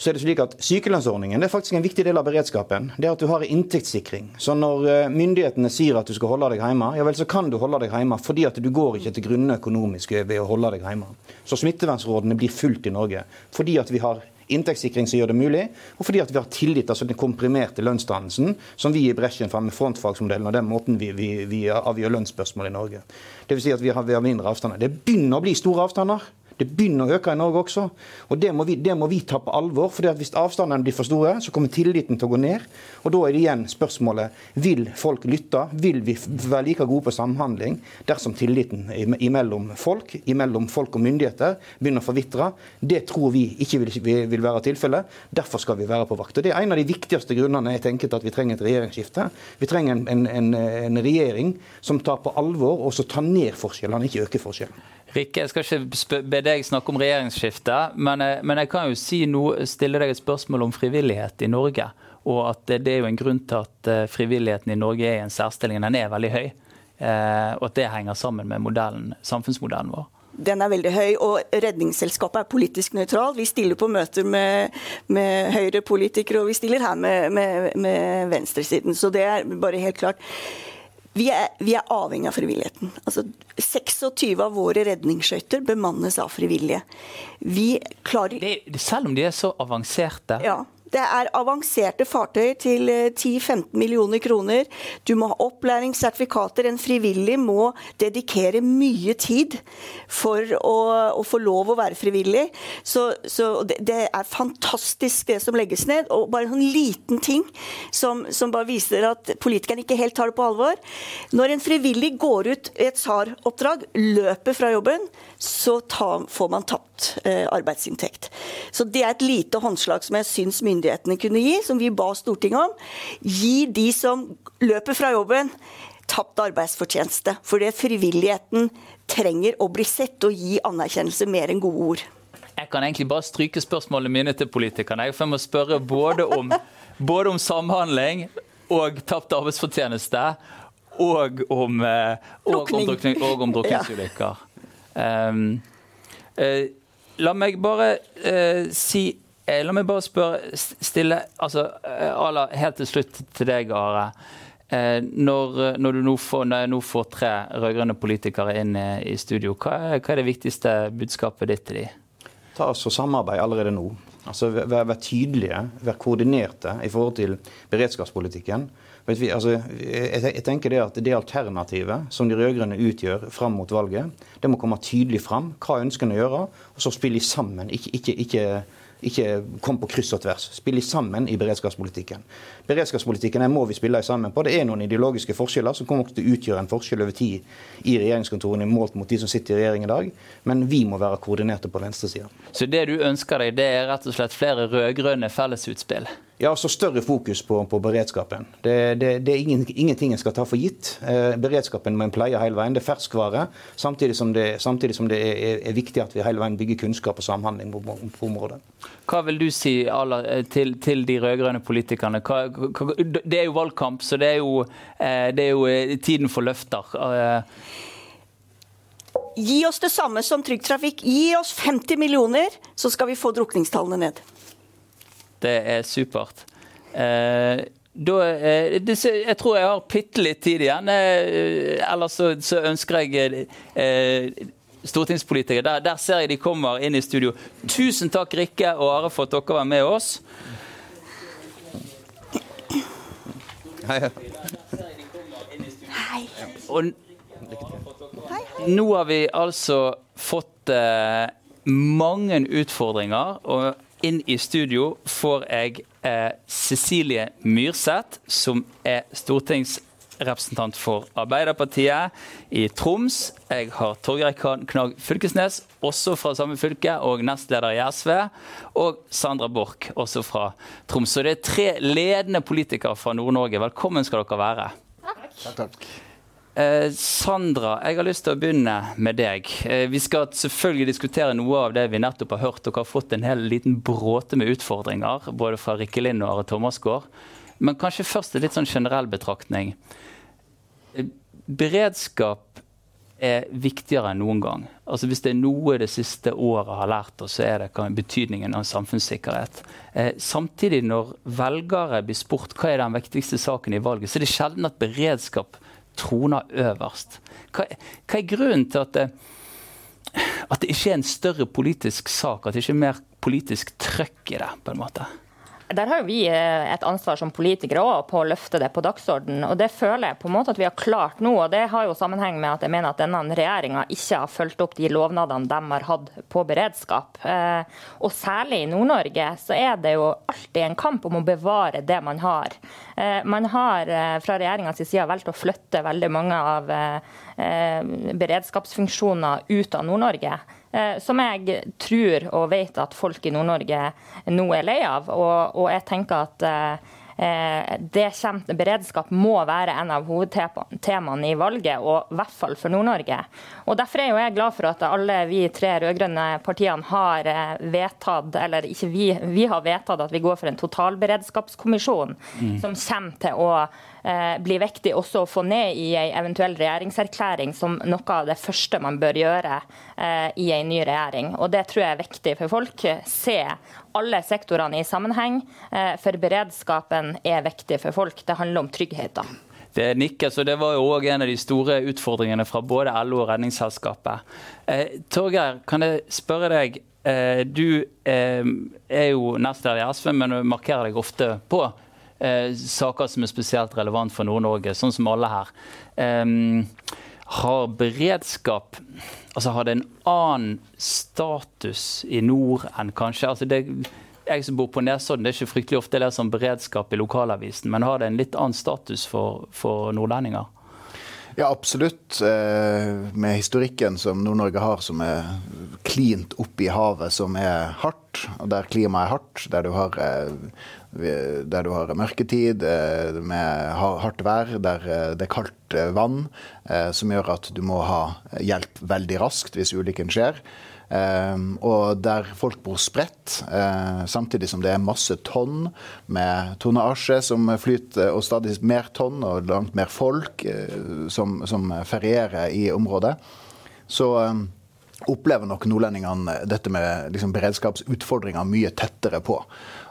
F: så er det slik at Sykelønnsordningen er faktisk en viktig del av beredskapen. Det er at du har inntektssikring. Så når eh, myndighetene sier at du skal holde deg hjemme, ja vel, så kan du holde deg hjemme fordi at du går ikke til grunne økonomisk ved å holde deg hjemme. Så smittevernrådene blir fulgt i Norge fordi at vi har inntektssikring som gjør det mulig, og fordi at vi har tillit altså den komprimerte lønnsdannelsen som vi i bresjen for med frontfagsmodellen og den måten vi, vi, vi avgjør lønnsspørsmål i Norge. Dvs. Si at vi har, vi har mindre avstander. Det begynner å bli store avstander. Det begynner å øke i Norge også. Og det må vi, det må vi ta på alvor. for Hvis avstandene blir for store, så kommer tilliten til å gå ned. Og da er det igjen spørsmålet vil folk lytte. Vil vi være like gode på samhandling dersom tilliten imellom folk, imellom folk og myndigheter begynner å forvitre? Det tror vi ikke vil, vil være tilfellet. Derfor skal vi være på vakt. Og Det er en av de viktigste grunnene jeg tenker til at vi trenger et regjeringsskifte. Vi trenger en, en, en, regjering som tar på alvor og så tar ned forskjellene, ikke øker forskjellene.
C: Rikke, jeg skal ikke be deg snakke om regjeringsskifte, men, eh, men, jeg kan jo si noe, stille deg et spørsmål om frivillighet i Norge. Og at det er jo en grunn til at eh, frivilligheten i Norge er i en særstilling. Den er veldig høy. Eh, og at det henger sammen med modellen, samfunnsmodellen vår.
E: Den er veldig høy, og Redningsselskapet er politisk nøytral. Vi stiller på møter med, med Høyre-politikere, og vi stiller her med, med, med venstresiden. Så det er bare helt klart. Vi er, vi er, avhengig av frivilligheten. Altså, 26 av våre redningsskøyter bemannes av frivillige. Vi klarer...
C: Det, selv om de er så avanserte?
E: Ja. Det er avanserte fartøy til 10-15 eh, millioner kroner. Du må ha opplæringssertifikater. En frivillig må dedikere mye tid for å, å få lov å være frivillig. Så, så det, det, er fantastisk det som legges ned. Og bare en sånn liten ting som, som bare viser at politikerne ikke helt tar det på alvor. Når en frivillig går ut i et SAR-oppdrag, løper fra jobben, så ta, får man tapt eh, arbeidsinntekt. Så det er et lite håndslag som jeg syns myndighetene kunne gi, som vi ba Stortinget om, gi de som løper fra jobben, tapt arbeidsfortjeneste. For det frivilligheten trenger å bli sett og gi anerkjennelse mer enn gode ord.
C: Jeg kan egentlig bare stryke spørsmålene mine til politikerne. For jeg må spørre både om, både om samhandling og tapt arbeidsfortjeneste. Og om, eh, og og om (laughs) drukningsulykker. Ja. Um, uh, la meg bare uh, si uh, La meg bare spørre, stille altså, Helt til slutt til deg, Are. Når, når, du nå får, når nå får tre rød-grønne politikere inn i studio, hva, hva er det viktigste budskapet ditt til dem?
F: ta oss og samarbeid allerede nå. Altså Vær, vær tydelige, vær koordinerte i forhold til beredskapspolitikken. Altså, jeg, tenker det at det alternativet som de rød-grønne utgjør fram mot valget, det må komme tydelig fram. Hva ønsker en å gjøre? Og så spille sammen. Ikke, ikke, ikke ikke kom på kryss og tvers. Spille sammen i beredskapspolitikken. Beredskapspolitikken må vi spille sammen på. Det er noen ideologiske forskjeller som kommer til å utgjøre en forskjell over tid i regjeringskontorene målt mot de som sitter i regjering i dag, men vi må være koordinerte på venstresida.
C: Så det du ønsker deg, det er rett og slett flere rød-grønne fellesutspill?
F: Ja, så større fokus på, på beredskapen. Det, det, det er ingen, ingenting en skal ta for gitt. Eh, beredskapen må en pleie hele veien. Det er ferskvare. Samtidig som det, samtidig som det er, er, viktig at vi hele veien bygger kunnskap og samhandling på, på området.
C: Hva vil du si Ala, til, til, de rød-grønne politikerne? Hva, hva, det er jo valgkamp, så det er jo, eh, det er jo eh, tiden for løfter. Eh,
E: Gi oss det samme som Trygg Trafikk. Gi oss 50 millioner, så skal vi få drukningstallene ned.
C: Det er supert. Eh, da, eh, det, jeg tror jeg har bitte litt tid igjen. Eh, ellers så, så, ønsker jeg eh, stortingspolitikere. Der, der, ser jeg de kommer inn i studio. Tusen takk, Rikke og Are, for at dere var med oss. Hei. Hei. Og nå har vi altså fått eh, mange utfordringer. og inn i studio får jeg eh, Cecilie Myrseth, som er stortingsrepresentant for Arbeiderpartiet i Troms. Jeg har Torgeir Knag Fylkesnes, også fra samme fylke, og nestleder i SV. Og Sandra Borch, også fra Troms. Så det er tre ledende politikere fra Nord-Norge. Velkommen skal dere være.
G: Takk. takk.
C: Eh, Sandra, jeg har lyst til å begynne med deg. Eh, vi skal selvfølgelig diskutere noe av det vi nettopp har hørt. Dere har fått en hel liten bråte med utfordringer, både fra Rikke Lind og Are Thomasgaard. Men kanskje først en litt sånn generell betraktning. Eh, beredskap er viktigere enn noen gang. Altså Hvis det er noe det siste året har lært oss, så er det betydningen av samfunnssikkerhet. Samtidig, når velgere blir spurt hva er den viktigste saken i valget, så er det sjelden at beredskap troner øverst. Hva, hva er grunnen til at det, at det ikke er en større politisk sak, at det ikke er mer politisk trøkk i det? på en måte?
H: Der har jo vi eh, et ansvar som politikere også på å løfte det på dagsordenen. Og det føler jeg på en måte at vi har klart nå. og Det har jo sammenheng med at jeg mener at denne regjeringa ikke har fulgt opp de lovnadene de har hatt på beredskap. Eh, og særlig i Nord-Norge så er det jo alltid en kamp om å bevare det man har. Eh, man har fra regjeringas side valgt å flytte veldig mange av beredskapsfunksjoner ut av Nord-Norge. Eh, som jeg tror og vet at folk i Nord-Norge nå er lei av. Og, og jeg tenker at eh, Eh, det kommer, beredskap må være en av hovedtemaene i valget, og i hvert fall for Nord-Norge. Og Derfor er jo jeg glad for at alle vi tre rød-grønne partiene har vedtatt, eller ikke vi, vi har vedtatt at vi går for en totalberedskapskommisjon mm. som kommer til å eh, bli viktig også å få ned i en eventuell regjeringserklæring som noe av det første man bør gjøre i en ny regjering. Og Det tror jeg er viktig for folk. Se alle sektorene i sammenheng. Eh, for beredskapen er viktig for folk. Det handler om trygghet.
C: Det nikkes, og det var jo òg en av de store utfordringene fra både LO og Redningsselskapet. Eh, Torgeir, kan jeg spørre deg. Eh, du eh, er jo nestleder i SV, men markerer deg ofte på eh, saker som er spesielt relevant for Nord-Norge, sånn som alle her. Eh, har beredskap altså har det en annen status i nord enn kanskje altså det, Jeg som bor på Nesodden, det er ikke fryktelig ofte jeg leser om beredskap i lokalavisen, men har det en litt annen status for, for nordlendinger?
G: Ja, absolutt. Eh, med historikken som Nord-Norge har, som er klint opp i havet, som er hardt og der klimaet er hardt, der du har, der du har mørketid med hardt vær, der det er kaldt vann, som gjør at du må ha hjelp veldig raskt hvis ulykken skjer. Um, og der folk bor spredt, samtidig som det er masse tonn med tonnasje som flyter, og stadig mer tonn og langt mer folk som, som ferierer i området, så um, opplever nok nordlendingene dette med liksom, beredskapsutfordringer mye tettere på.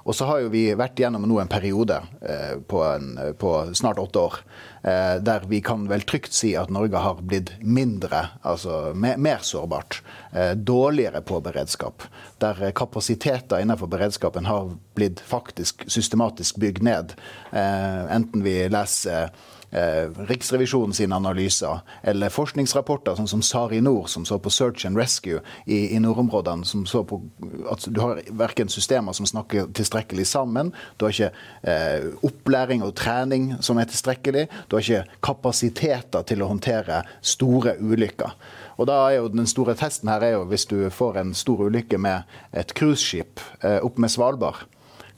G: Og så har jo vi vært gjennom nå en periode eh, på, en, på, snart åtte år eh, der vi kan vel trygt si at Norge har blitt mindre, altså mer, mer sårbart. Eh, dårligere på beredskap. Der kapasiteter innenfor beredskapen har blitt faktisk systematisk bygd ned. Enten vi leser Riksrevisjonen sine analyser, eller forskningsrapporter sånn som SARI-Nord, som så på search and rescue i, i nordområdene, som så på at du har verken systemer som snakker tilstrekkelig sammen, du har ikke eh, opplæring og trening som er tilstrekkelig, du har ikke kapasiteter til å håndtere store ulykker. Og da er jo Den store testen her er jo hvis du får en stor ulykke med et cruiseskip eh, opp med Svalbard.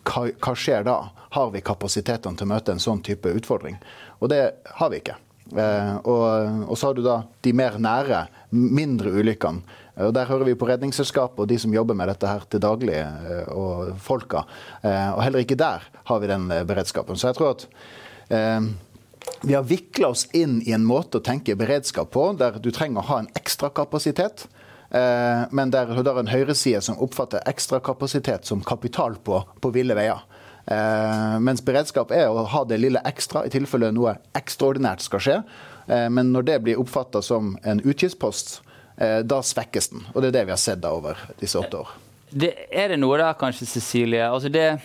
G: Hva, hva, skjer da? Har vi kapasitetene til å møte en sånn type utfordring? Og det har vi ikke. Eh, og, og, så har du da de mer nære, mindre ulykkene. Og Der hører vi på Redningsselskapet og de som jobber med dette her til daglig, eh, og folka. Eh, og heller ikke der har vi den eh, beredskapen. Så jeg tror at eh, vi har vikla oss inn i en måte å tenke beredskap på, der du trenger å ha en ekstra kapasitet. Eh, men der du har en høyreside som oppfatter ekstra kapasitet som kapital på, på ville veier. Eh, mens beredskap er å ha det lille ekstra i tilfelle noe ekstraordinært skal skje. Eh, men når det blir oppfatta som en utgiftspost, eh, da svekkes den. Og det er det vi har sett da over disse åtte år.
C: Det, er det noe der kanskje, Cecilie? Altså det,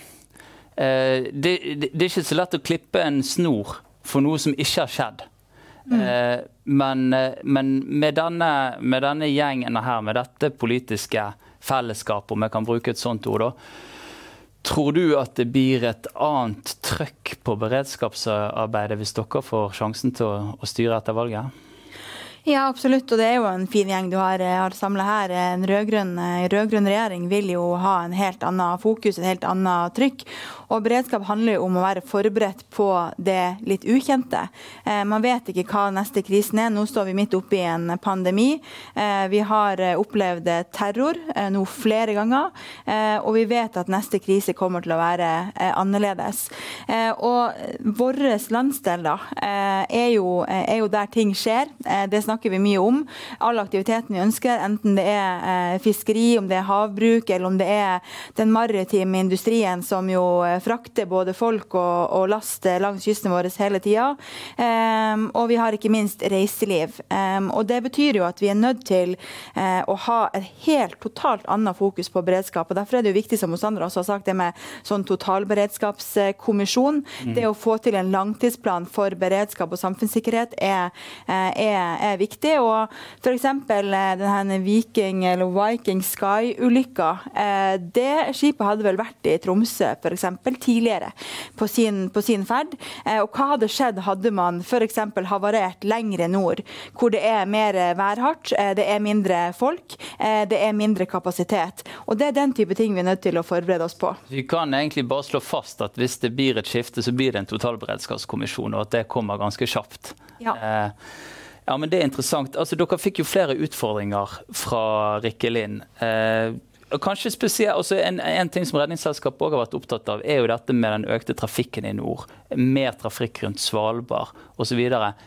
C: det, det, det, er ikke så lett å klippe en snor for noe som ikke har skjedd. Mm. Men, men med, denne, med, denne, gjengen her, med dette politiske fellesskapet, om jeg kan bruke et sånt ord, da, Tror du at det blir et annet trøkk på beredskapsarbeidet hvis dere får sjansen til å, å styre etter valget?
I: Ja, absolutt. Og det er jo en fin gjeng du har, har samla her. En rød-grønn regjering vil jo ha en helt annen fokus, et helt annet trykk. Og beredskap handler jo om å være forberedt på det litt ukjente. Eh, man vet ikke hva neste krisen er. Nå står vi midt oppe i en pandemi. Eh, vi har eh, opplevd terror eh, nå flere ganger. Eh, og vi vet at neste krise kommer til å være eh, annerledes. og vår landsdel da, er jo, er, jo, der ting skjer. det snakker vi mye om. All aktiviteten vi ønsker, enten det er fiskeri, om det er havbruk eller om det er den maritime industrien som jo frakter både folk og, og last langs kysten vår hele tida. Um, og vi har ikke minst reiseliv. Um, og det betyr jo at vi er nødt til uh, å ha et helt totalt annet fokus på beredskap. og Derfor er det jo viktig, som Sandra også har sagt, det med sånn totalberedskapskommisjon. Mm. Det å få til en langtidsplan for beredskap og samfunnssikkerhet er, eh, er, er viktig. Og f.eks. Eh, denne Viking eller Viking Sky-ulykka. Det skipet hadde vel vært i Tromsø, for eksempel, tidligere på sin, på sin ferd. Eh, og hva hadde skjedd hadde man f.eks. havarert lengre nord, hvor det er mer værhardt, eh, det er mindre folk, eh, det er mindre kapasitet. Og Det er den type ting vi er nødt til å forberede oss på.
C: Vi kan egentlig bare slå fast at hvis det blir et skifte, så blir det en totalberedskapskommisjon, og at det kommer ganske kjapt. Ja. Eh, ja, men Det er interessant. Altså, Dere fikk jo flere utfordringer fra Rikke Lind. Eh, Kanskje spesielt, også en, en, ting som Redningsselskapet også har vært opptatt av, er jo dette med den økte trafikken i nord. Mer trafikk rundt Svalbard osv.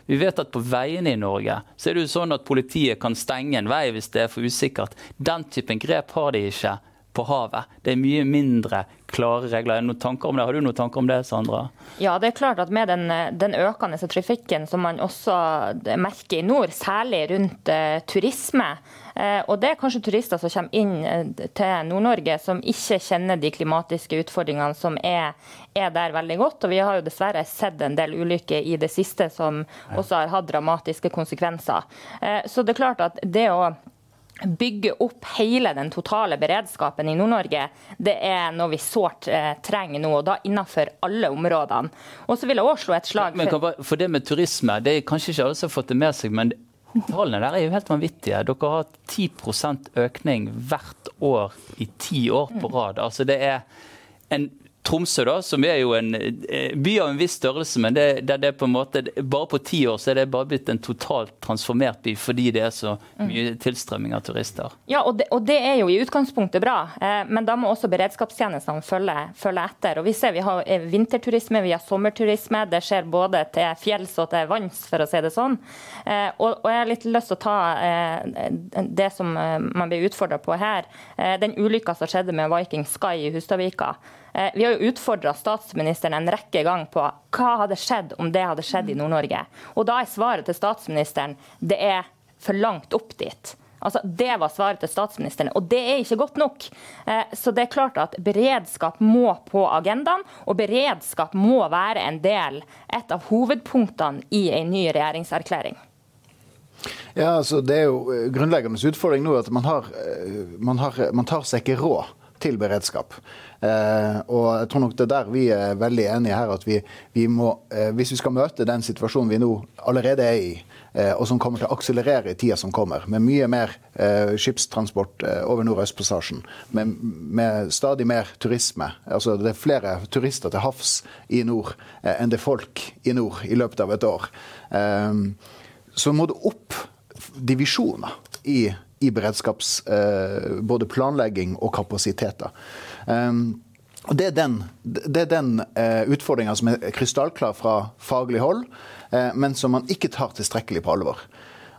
C: Vi vet at på veiene i Norge så er det jo sånn at politiet kan stenge en vei hvis det er for usikkert. Den typen grep har de ikke på havet. Det er mye mindre klare regler. Har du noen tanker om det, Sandra?
H: Ja, det er klart at med den, den økende trafikken som man også merker i nord, særlig rundt uh, turisme, Eh, og det er kanskje turister som kommer inn eh, til Nord-Norge som ikke kjenner de klimatiske utfordringene som er, er, der veldig godt. Og vi har jo dessverre sett en del ulykker i det siste som også har hatt dramatiske konsekvenser. Eh, så det er klart at det å bygge opp hele den totale beredskapen i Nord-Norge, det er noe vi sårt eh, trenger nå, og da innenfor alle områdene. Og så vil jeg òg slå et slag
C: for... Men, for det med turisme, det er kanskje ikke alle som har fått det med seg, men Tallene der er jo helt vanvittige. Dere har 10% økning hvert år i ti år på rad. Altså det er en Tromsø, da, som er jo en eh, by av en viss størrelse, men det, det, det på en måte, bare på ti år så er det bare blitt en totalt transformert by fordi det er så mm. mye tilstrømming av turister.
H: Ja, og det, og det er jo i utgangspunktet bra, eh, men da må også beredskapstjenestene følge, følge, etter. Og Vi ser vi har eh, vinterturisme, vi har sommerturisme. Det skjer både til fjells og til vanns, for å si det sånn. Eh, og, og, jeg har litt lyst til å ta eh, det som eh, man blir utfordra på her. den ulykka som skjedde med Viking Sky i Hustadvika. Eh, vi har jo utfordra statsministeren en rekke ganger på hva hadde skjedd om det hadde skjedd i Nord-Norge. Og da er svaret til statsministeren det er for langt opp dit. Altså, Det var svaret til statsministeren, og det er ikke godt nok. Eh, så det er klart at beredskap må på agendaen, og beredskap må være en del, et av hovedpunktene i en ny regjeringserklæring.
G: Ja, altså Det er jo eh, grunnleggende utfordring nå at man, har, man, har, man tar seg ikke råd til beredskap. Eh, og jeg tror nok det er der vi er veldig enige her, at vi, vi må, eh, hvis vi skal møte den situasjonen vi nå allerede er i, eh, og som kommer til å akselerere i tida som kommer, med mye mer eh, skipstransport eh, over Nordøstpassasjen, med, med, stadig mer turisme, altså det er flere turister til havs i nord eh, enn det er folk i nord i løpet av et år, så må det opp divisjoner i i beredskaps eh, både planlegging og kapasiteter. Og Det er den, det er den uh, utfordringa som er krystallklar fra faglig hold, uh, men som man ikke tar tilstrekkelig på alvor.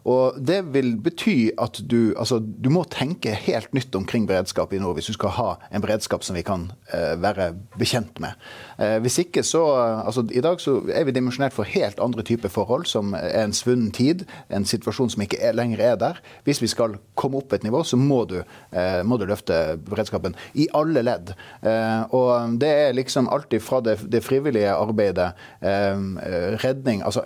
G: Og Det vil bety at du, altså, du må tenke helt nytt omkring beredskap i nord hvis du skal ha en beredskap som vi kan eh, være bekjent med. Eh, hvis ikke så, altså I dag så er vi dimensjonert for helt andre typer forhold, som er en svunnen tid, en situasjon som ikke er, lenger er der. Hvis vi skal komme opp et nivå, så må du, eh, må du løfte beredskapen i alle ledd. Eh, og Det er liksom alltid fra det, det frivillige arbeidet, eh, redning, altså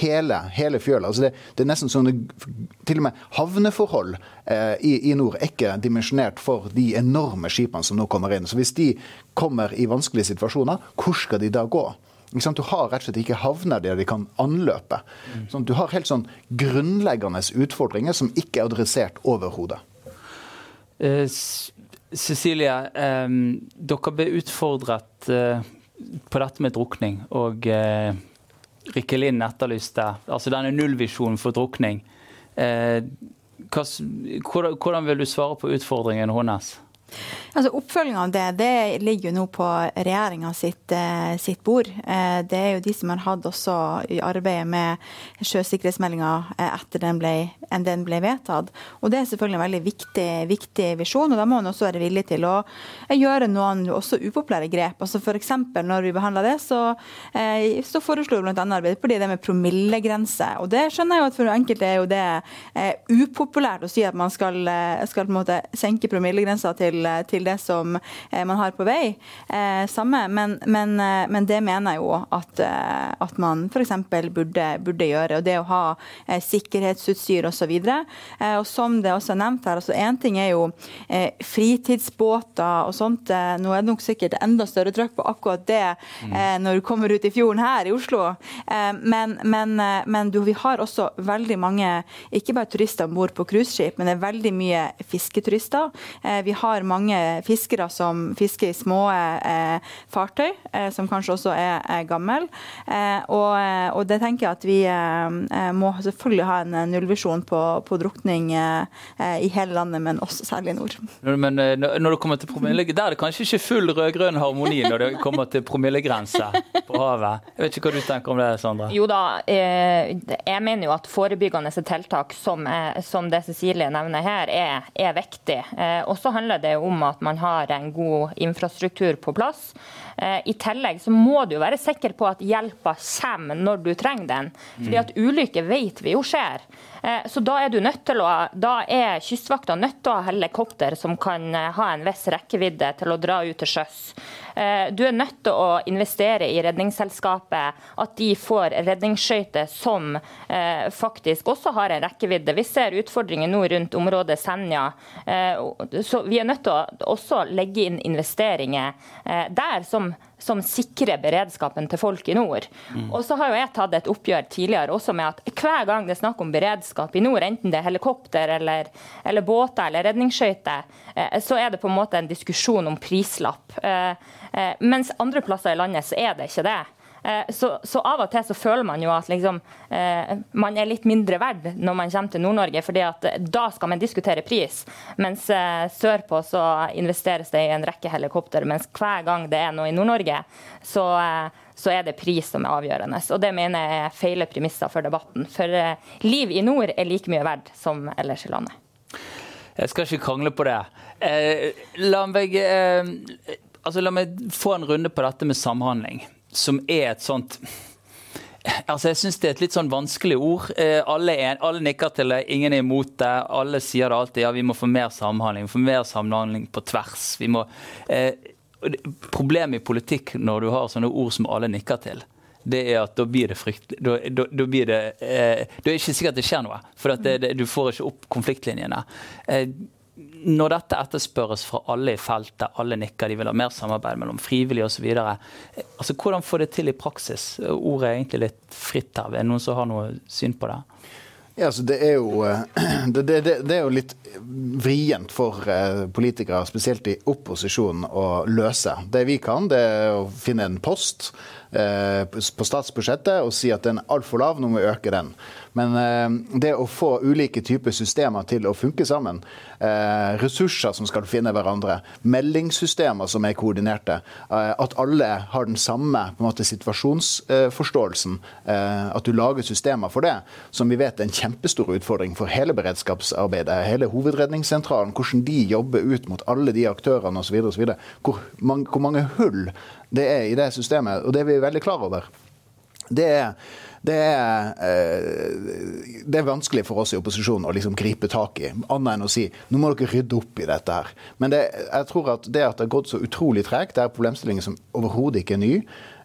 G: hele, hele fjøla. Altså det, det er nesten sånn sånne til og med havneforhold eh, i, i, nord er ikke dimensjonert for de enorme skipene som nå kommer inn. Så hvis de kommer i vanskelige situasjoner, hvor skal de da gå? Du har rett og slett ikke havner der de kan anløpe. Sånn, du har helt sånn grunnleggende utfordringer som ikke er adressert overhodet.
C: Eh, Cecilie, eh, dere ble utfordret uh, på dette med drukning. og... Rikke Lind etterlyste, altså denne nullvisjonen for drukning. Eh, hvordan vil du svare på utfordringen hennes?
I: Altså Oppfølginga av det det ligger jo nå på regjeringa sitt, eh, sitt, bord. Eh, det er jo de som har hatt også i arbeidet med sjøsikkerhetsmeldinga eh, etter den ble, enn den ble vedtatt. Og Det er selvfølgelig en veldig viktig, viktig visjon, og da må man også være villig til å gjøre noen også upopulære grep. Altså F.eks. når vi behandla det, så, så foreslo bl.a. Arbeiderpartiet det med promillegrense. Og det skjønner jeg jo at for enkelte er jo det upopulært å si at man skal, skal på en måte senke promillegrensa til, til det som eh, man har på vei. Eh, samme, men, men, eh, men, det mener jeg jo at, at man f.eks. Burde, burde gjøre. og Det å ha sikkerhetsutstyr osv. Og, og som det også er nevnt her, altså én ting er jo fritidsbåter og sånt. Nå er det nok sikkert enda større trøkk på akkurat det mm. når du kommer ut i fjorden her i Oslo. Men, men, men du, vi har også veldig mange, ikke bare turister om bord på cruiseskip, men det er veldig mye fisketurister. Vi har mange fiskere som fisker i små eh, fartøy, eh, som kanskje også er, gammel. gamle. Eh, og, eh, og, det tenker jeg at vi eh, må selvfølgelig ha en nullvisjon på, på drukning i hele landet, men også særlig i nord.
C: Men når det kommer til promille, der er det kanskje ikke full rød-grønn harmoni når det kommer til promillegrense på havet? Jeg vet ikke hva du tenker om det, Sandra?
H: Jo da, jeg mener jo at forebyggende tiltak som, som det Cecilie nevner her, er, er viktig. Og så handler det om at man har en god infrastruktur på plass. Eh, I tillegg så må du være sikker på at hjelpa kommer når du trenger den. Fordi at ulykker vet vi jo skjer. Eh, så da er, å, da er Kystvakta nødt til å ha helikopter som kan eh, ha en viss rekkevidde til å dra ut til sjøs. Du er nødt til å investere i Redningsselskapet, at de får redningsskøyter som faktisk også har en rekkevidde. Vi ser utfordringer nå rundt området Senja. Så vi er nødt til å også legge inn investeringer der som som sikrer beredskapen til folk i nord. Mm. Og så har jo jeg tatt et oppgjør tidligere også med at hver gang det er snakk om beredskap i nord, enten det er helikopter eller, eller båter eller redningsskøyter, eh, så er det på en måte en diskusjon om prislapp. Eh, eh, mens andre plasser i landet så er det ikke det. Eh, så, så, av og til så føler man jo at liksom, eh, man er litt mindre verd når man kommer til Nord-Norge, fordi at eh, da skal man diskutere pris. Mens sørpå så investeres det i en rekke helikopter, mens hver gang det er noe i Nord-Norge, så, så er det pris som er avgjørende. Og det mener jeg er feile premisser for debatten. For liv i nord er like mye verdt som ellers i landet.
C: Jeg skal ikke krangle på det. Eh, la, meg, eh, altså, la meg få en runde på dette med samhandling som er et sånt Altså, jeg syns det er et litt sånn vanskelig ord. Eh, alle, er, alle, nikker til det, ingen er imot det. Alle sier det alltid. Ja, vi må få mer samhandling. Få mer samhandling på tvers. Vi må, eh, problemet i politikk når du har sånne ord som alle nikker til, det er at da blir det fryktelig Da, da, da blir det eh, Det er ikke sikkert det skjer noe. For det, det, du får ikke opp konfliktlinjene. Eh, når dette etterspørres fra alle i feltet, alle nikker, de vil ha mer samarbeid mellom frivillige osv. Altså, hvordan få det til i praksis? Ordet er egentlig litt fritt her. Er det noen som har noe syn på det?
G: Ja, altså det, er jo, (clears throat) det, det, det, er jo, litt vrient for eh, politikere, spesielt i opposisjon, å løse. Det vi kan, det er å finne en post eh, på statsbudsjettet og si at den er altfor lav, nå må vi øke den. Men eh, det å få ulike typer systemer til å funke sammen, eh, ressurser som skal finne hverandre, meldingssystemer som er koordinerte, eh, at alle har den samme måte, situasjonsforståelsen, at du lager systemer for det, som vi vet er en kjempestor utfordring for hele beredskapsarbeidet, hele hovedredningssentralen, hvordan de jobber ut mot alle de aktørene osv. Hvor, hvor mange hull det er i det systemet, og det er vi veldig klar over. Det er det er, eh, det er, vanskelig for oss i opposisjonen å liksom gripe tak i, annet enn å si nå må dere rydde opp i dette her. Men det, jeg tror at det at det har gått så utrolig tregt, det er problemstillinger som overhodet ikke er ny,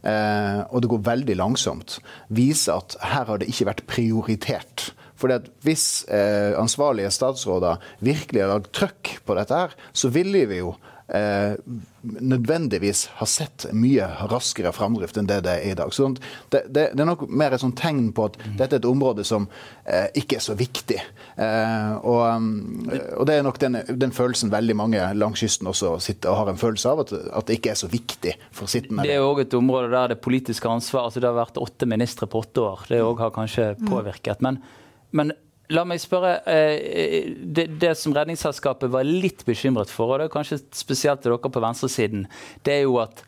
G: eh, og det går veldig langsomt, viser at her har det ikke vært prioritert. Fordi at Hvis eh, ansvarlige statsråder virkelig har lagd trøkk på dette, her, så ville vi jo eh, nødvendigvis har sett mye raskere framdrift enn det det er i dag. Så det, det, det er nok mer et sånt tegn på at dette er et område som eh, ikke er så viktig. Eh, og, og, det er nok den, den, følelsen veldig mange langs kysten også sitter og har en følelse av, at, at det ikke er så viktig for sittende.
C: Det er òg et område der det politiske ansvaret altså Det har vært åtte ministre på åtte år. Det òg har kanskje påvirket. Men, men La meg spørre, eh, det, det, som Redningsselskapet var litt bekymret for, og det er kanskje spesielt til dere på venstresiden, det er jo at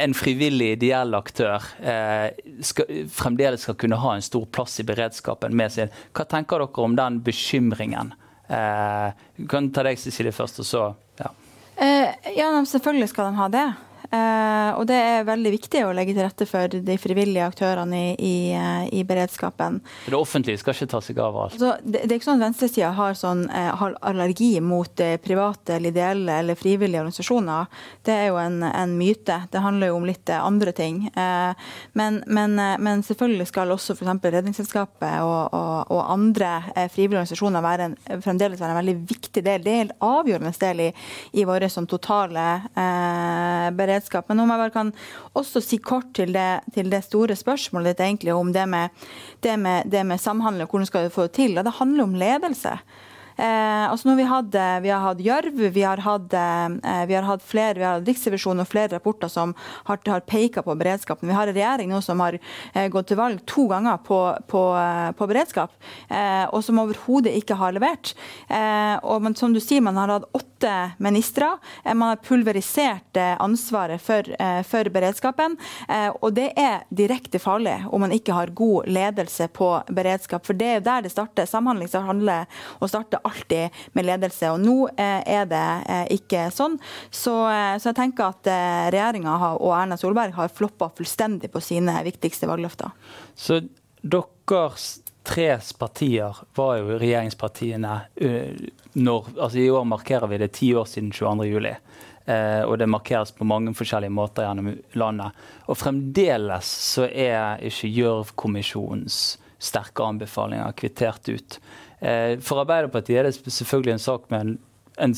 C: en frivillig, ideell aktør eh, skal, fremdeles skal kunne ha en stor plass i beredskapen med sin. Hva tenker dere om den bekymringen? Eh, kan ta deg, Cecilie, først, og så ja.
I: Eh, ja, selvfølgelig skal de ha det. Uh, og det er veldig viktig å legge til rette for de frivillige aktørene i, i, uh, i beredskapen.
C: Det offentlige skal ikke ta seg av alt?
I: Altså, det, det, er ikke sånn at venstresida har, sånn, uh, har allergi mot private eller ideelle eller frivillige organisasjoner. Det er jo en, en myte. Det handler jo om litt andre ting. Men, men, men, selvfølgelig skal også f.eks. Redningsselskapet og, og, og, andre frivillige organisasjoner være en, fremdeles være en veldig viktig del. Det er en helt avgjørende del i, i vår sånn, totale beredskap beredskap. Men om jeg bare kan også si kort til det, til det store spørsmålet ditt egentlig om det med, det med, det med samhandling og hvordan skal du få det til. Og det handler om ledelse. Eh, altså når vi, hadde, vi har hatt Gjørv, vi har hatt, eh, vi har hatt flere, vi har hatt Riksrevisjonen og flere rapporter som har, har peka på beredskapen. Vi har en regjering nå som har eh, gått til valg to ganger på, på, eh, på beredskap, eh, og som overhodet ikke har levert. Eh, og man, som du sier, man har hatt åtte ministre. man har pulverisert ansvaret for, for beredskapen. og det er direkte farlig om man ikke har god ledelse på beredskap. For det er jo der det starter. Samhandling handler om å starte alltid med ledelse. Og nå eh, er det eh, ikke sånn. Så, eh, så jeg tenker at regjeringa og Erna Solberg har floppa fullstendig på sine viktigste valgløfter.
C: Så deres tre partier var jo regjeringspartiene når, altså I år markerer vi det ti år siden 22.07. Eh, og det markeres på mange forskjellige måter gjennom landet. Og fremdeles så er ikke Gjørv-kommisjonens sterke anbefalinger kvittert ut. Eh, for Arbeiderpartiet er det selvfølgelig en sak med en, en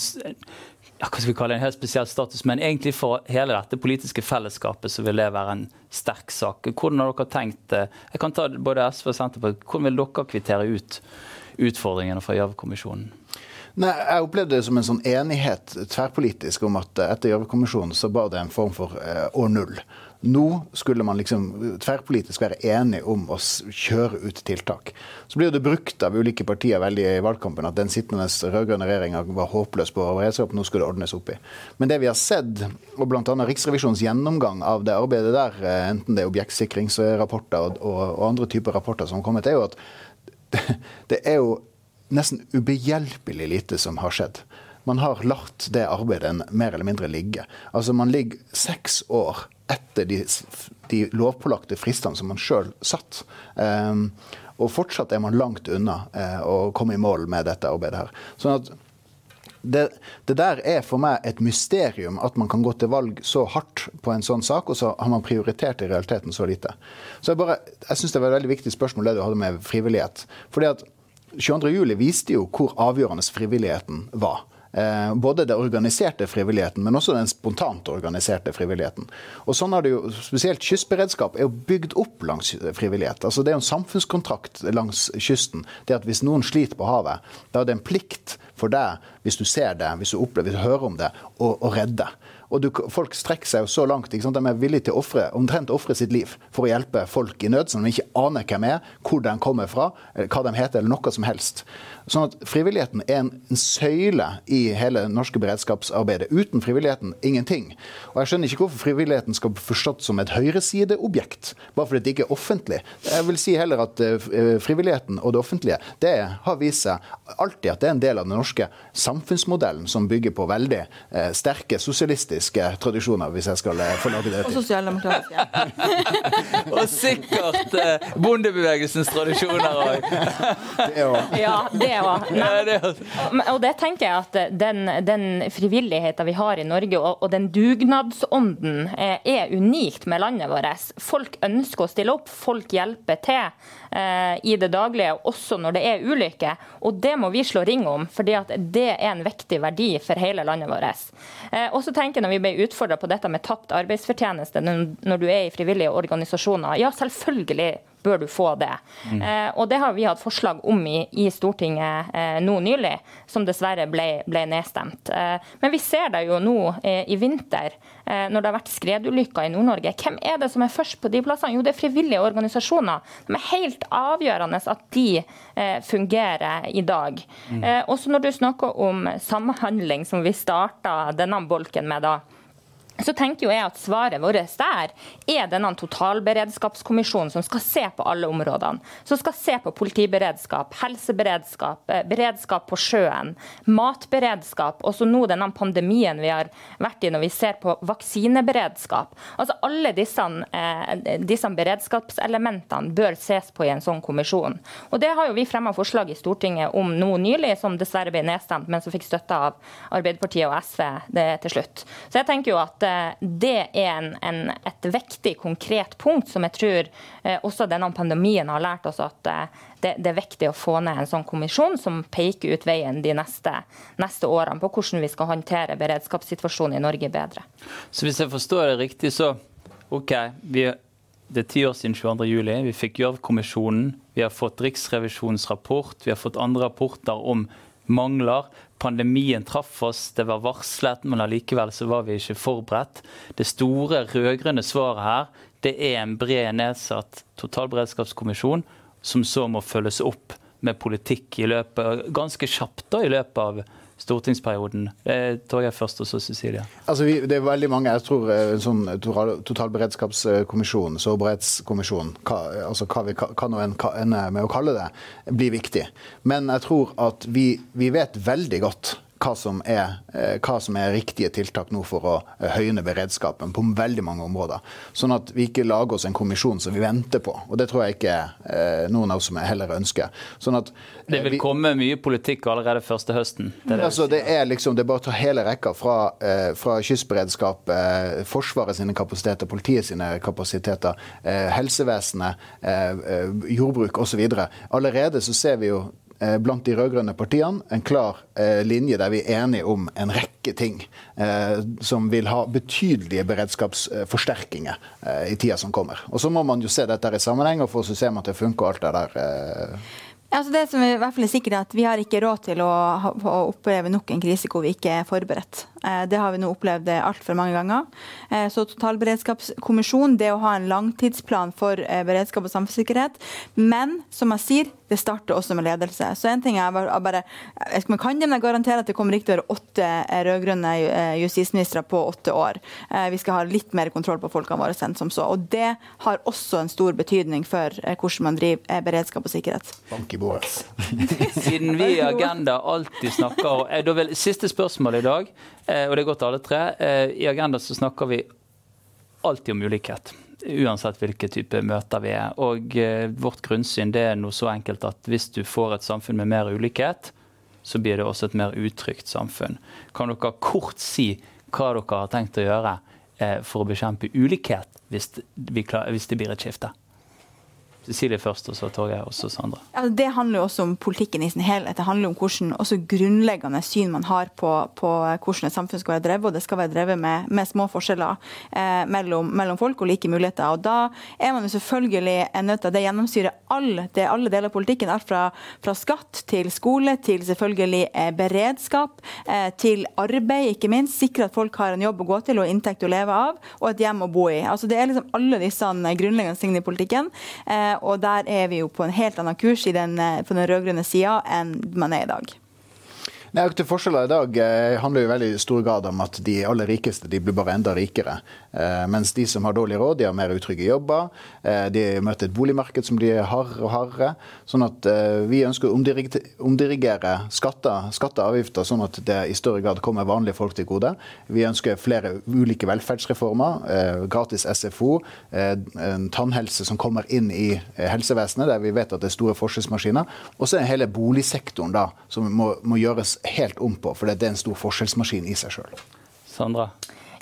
C: ja, hva skal vi kalle det, en helt spesiell status, men egentlig for hele dette politiske fellesskapet så vil det være en sterk sak. Hvordan har dere tenkt eh, Jeg kan ta både SV og Senterpartiet. Hvordan vil dere kvittere ut utfordringene fra Gjørv-kommisjonen?
G: Nei, Jeg opplevde det som en sånn enighet tverrpolitisk om at etter Gjørv-kommisjonen så var det en form for eh, år null. Nå skulle man liksom tverrpolitisk være enig om å kjøre ut tiltak. Så blir det brukt av ulike partier veldig i valgkampen at den sittende rød-grønne regjeringa var håpløs på beredskap, nå skulle det ordnes opp i. Men det vi har sett, og bl.a. Riksrevisjonens gjennomgang av det arbeidet der, eh, enten det er objektsikringsrapporter og, og, og andre typer rapporter som har kommet, er jo at det, (laughs) det er jo nesten ubehjelpelig lite som har skjedd man har latt det arbeidet mer eller mindre ligge. Altså Man ligger seks år etter de, de lovpålagte fristene som man sjøl satt. Um, og fortsatt er man langt unna uh, å komme i mål med dette arbeidet her. Sånn at det, det, der er for meg et mysterium, at man kan gå til valg så hardt på en sånn sak, og så har man prioritert i realiteten så lite. Så Jeg, bare, jeg syns det var et veldig viktig spørsmål det du hadde med frivillighet. Fordi at 22.07 viste jo hvor avgjørende frivilligheten var. Eh, både den organiserte frivilligheten, men også den spontant organiserte frivilligheten. Og sånn har det jo, Spesielt kystberedskap er jo bygd opp langs frivillighet. Altså Det er jo en samfunnskontrakt langs kysten. Det at Hvis noen sliter på havet, da er det en plikt for deg, hvis du ser det, hvis du opplever, hvis du hører om det, å, å redde. Og du, folk strekker seg jo så langt. De er villige til å offre, omtrent ofre sitt liv for å hjelpe folk i nød som de ikke aner hvem er, hvor de kommer fra, hva de heter, eller noe som helst. Sånn at Frivilligheten er en, en søyle i hele norske beredskapsarbeidet. Uten frivilligheten ingenting. Og Jeg skjønner ikke hvorfor frivilligheten skal bli forstått som et høyresideobjekt, bare fordi det ikke er offentlig. Jeg vil si heller at uh, frivilligheten og det offentlige det har vist seg alltid at det er en del av den norske samfunnsmodellen som bygger på veldig eh, sterke sosialistiske tradisjoner, hvis jeg skal eh, få lage det til.
I: Og sosialdemokratiske. (laughs)
C: og sikkert eh, bondebevegelsens tradisjoner òg. (laughs)
H: Ja, det òg. (laughs) Og det tenker jeg at eh, den, den frivilligheten vi har i Norge, og, og den dugnadsånden, eh, er unikt med landet vårt. Folk ønsker å stille opp, folk hjelper til eh, i det daglige, også når det er ulykker. Og det må vi slå ring om, for det er en viktig verdi for hele landet vårt. Eh, og så tenker jeg når vi ble utfordra på dette med tapt arbeidsfortjeneste når du er i frivillige organisasjoner. Ja, selvfølgelig bør du få det. Mm. Eh, og Det har vi hatt forslag om i, i Stortinget eh, nå nylig, som dessverre ble, ble nedstemt. Eh, men vi ser det jo nå eh, i vinter, eh, når det har vært skredulykker i Nord-Norge. Hvem er det som er først på de plassene? Jo, det er frivillige organisasjoner. De er helt avgjørende at de eh, fungerer i dag. Mm. også når du snakker om samhandling, som vi starta denne bolken med da så tenker jo jeg at Svaret vårt der er denne totalberedskapskommisjonen som skal se på alle områdene. Som skal se på politiberedskap, helseberedskap, eh, beredskap på sjøen, matberedskap. Og så nå denne pandemien vi har vært i når vi ser på vaksineberedskap. Altså Alle disse, eh, disse beredskapselementene bør ses på i en sånn kommisjon. Og Det har jo vi fremma forslag i Stortinget om nå nylig, som dessverre ble nedstemt, men som fikk støtte av Arbeiderpartiet og SV til slutt. Så jeg tenker jo at det er en, en, et viktig, konkret punkt som jeg tror eh, også denne pandemien har lært oss at eh, det, det, er viktig å få ned en sånn kommisjon som peker ut veien de neste, neste årene på hvordan vi skal håndtere beredskapssituasjonen i Norge bedre.
C: Så hvis jeg forstår det riktig, så OK. Vi, det er ti år siden 22.07. Vi fikk Gjørv-kommisjonen. Vi har fått Riksrevisjonens rapport. Vi har fått andre rapporter om mangler. Pandemien traff oss, det var varslet, men allikevel så var vi ikke forberedt. Det store rød-grønne svaret her det er en bred nedsatt totalberedskapskommisjon som så må følges opp med politikk i løpet, ganske kjapt da, i løpet av stortingsperioden. Det tror jeg først, og så Cecilie.
G: Altså, det er veldig mange, jeg tror eh, en sånn totalberedskapskommisjon, sårbarhetskommisjon, hva, altså hva vi kan ende med å kalle det, blir viktig. Men jeg tror at vi, vi vet veldig godt hva som, er, eh, hva som er riktige tiltak nå for å eh, høyne beredskapen på veldig mange områder. Sånn at vi ikke lager oss en kommisjon som vi venter på. Og det tror jeg ikke eh, noen av oss heller ønsker. Sånn at,
C: det vil vi, komme mye politikk allerede første høsten?
G: Det, det, altså, det er liksom, det er bare å ta hele rekka fra, fra kystberedskap, Forsvaret sine kapasiteter, politiet sine kapasiteter, helsevesenet, jordbruk osv. Allerede så ser vi jo Eh, blant de rød-grønne partiene en klar eh, linje der vi er enige om en rekke ting eh, som vil ha betydelige beredskapsforsterkinger i tida som kommer. Og Så må man jo se dette i sammenheng, og ser man om at det funker alt det der.
I: Altså det som i hvert fall er sikkert er at Vi har ikke råd til å, å oppleve nok en krise hvor vi ikke er forberedt. Eh, det har vi nå opplevd altfor mange ganger. Eh, så Totalberedskapskommisjonen, det å ha en langtidsplan for eh, beredskap og samfunnssikkerhet. Men som jeg sier, det starter også med ledelse. Så en ting er bare, Man kan jeg garantere at det kommer ikke til å være åtte rød-grønne justisministre på åtte år. Vi skal ha litt mer kontroll på folkene våre enn som så. Og det har også en stor betydning for hvordan man driver beredskap og sikkerhet.
G: Bank i bordet. (laughs)
C: Siden vi i Agenda alltid snakker Siste spørsmål i dag. Eh, og det er godt alle tre. Eh, I Agenda så snakker vi alltid om ulikhet. Uansett hvilke type møter vi er. Og eh, vårt grunnsyn det er noe så enkelt at hvis du får et samfunn med mer ulikhet, så blir det også et mer utrygt samfunn. Kan dere kort si hva dere har tenkt å gjøre for å bekjempe ulikhet hvis det blir et skifte? Cecilie først, og så Torgeir, og så Sandra.
I: Ja, det handler jo også om politikken i sin helhet. Det handler om hvordan også grunnleggende syn man har på, på hvordan et samfunn skal være drevet. Og det skal være drevet med, med små forskjeller eh, mellom, mellom, folk og like muligheter. Og da er man jo selvfølgelig nødt til at det gjennomsyrer alle, det, alle deler av politikken. Alt fra, fra, skatt til skole, til selvfølgelig eh, beredskap, eh, til arbeid, ikke minst. Sikre at folk har en jobb å gå til og inntekt å leve av, og et hjem å bo i. Altså Det er liksom alle disse grunnleggende tingene i politikken. Eh, Eh, og der er vi jo på en helt annen kurs den, eh, på den rød-grønne sida enn man er i dag.
G: Nei, Økte forskjeller i dag eh, handler jo veldig i stor grad om at de aller rikeste de blir bare enda rikere. Eh, mens de som har dårlig råd, de har mer utrygge jobber. Eh, de møter et boligmarked som blir hardere og hardere. Sånn at eh, vi ønsker å omdirigere skatter, skatter og avgifter sånn at det i større grad kommer vanlige folk til gode. Vi ønsker flere ulike velferdsreformer. Eh, gratis SFO, eh, en tannhelse som kommer inn i helsevesenet, der vi vet at det er store forskjellsmaskiner. Og så er hele boligsektoren da, som må, må gjøres helt om på, for det er en stor forskjellsmaskin i seg sjøl.
C: Sandra?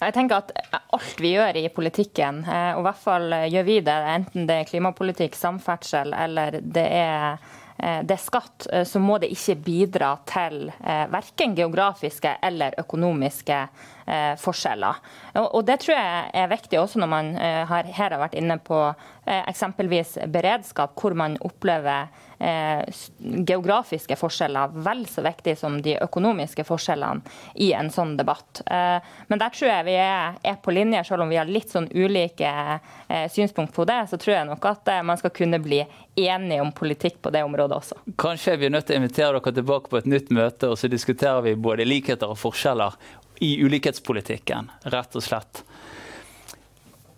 H: Jeg tenker at Alt vi gjør i politikken, eh, og i hvert fall gjør vi det, enten det er klimapolitikk, samferdsel eller det er, eh, det er skatt, eh, så må det ikke bidra til verken geografiske eller økonomiske forskjeller. Og Det tror jeg er viktig også når man har, her har vært inne på eksempelvis beredskap, hvor man opplever geografiske forskjeller vel så viktig som de økonomiske forskjellene i en sånn debatt. Eh, men der tror jeg vi er, på linje, selv om vi har litt sånn ulike eh, synspunkt på det. Så tror jeg nok at eh, man skal kunne bli enige om politikk på det området også.
C: Kanskje vi er nødt til å invitere dere tilbake på et nytt møte, og så diskuterer vi både likheter og forskjeller i ulikhetspolitikken, rett og slett.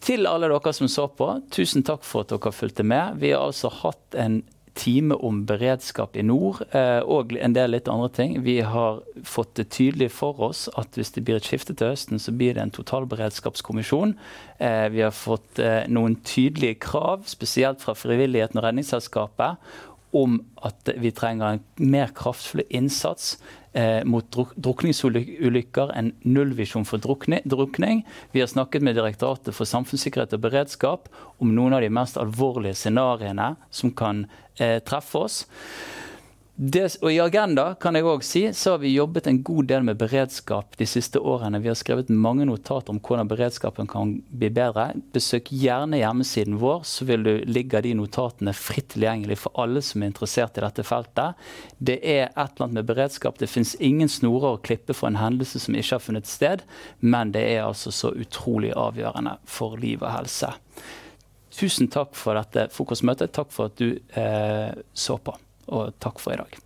C: Til alle dere som så på, tusen takk for at dere fulgte med. Vi har altså hatt en time om beredskap i nord eh, og en del litt andre ting. Vi har fått det tydelig for oss at hvis det blir et skifte til høsten, så blir det en totalberedskapskommisjon. Eh, vi har fått eh, noen tydelige krav, spesielt fra frivilligheten og Redningsselskapet, om at vi trenger en mer kraftfull innsats eh, mot drukningsulykker, en nullvisjon for drukning. Vi har snakket med Direktoratet for samfunnssikkerhet og beredskap om noen av de mest alvorlige scenarioene som kan eh, treffe oss. Det, og I Agenda kan jeg også si, så har vi jobbet en god del med beredskap de siste årene. Vi har skrevet mange notater om hvordan beredskapen kan bli bedre. Besøk gjerne hjemmesiden vår, så vil du ligge de notatene fritt tilgjengelig for alle som er interessert i dette feltet. Det er et eller annet med beredskap. Det finnes ingen snorer å klippe for en hendelse som ikke har funnet sted, men det er altså så utrolig avgjørende for liv og helse. Tusen takk for dette frokostmøtet. Takk for at du eh, så på og takk for i dag.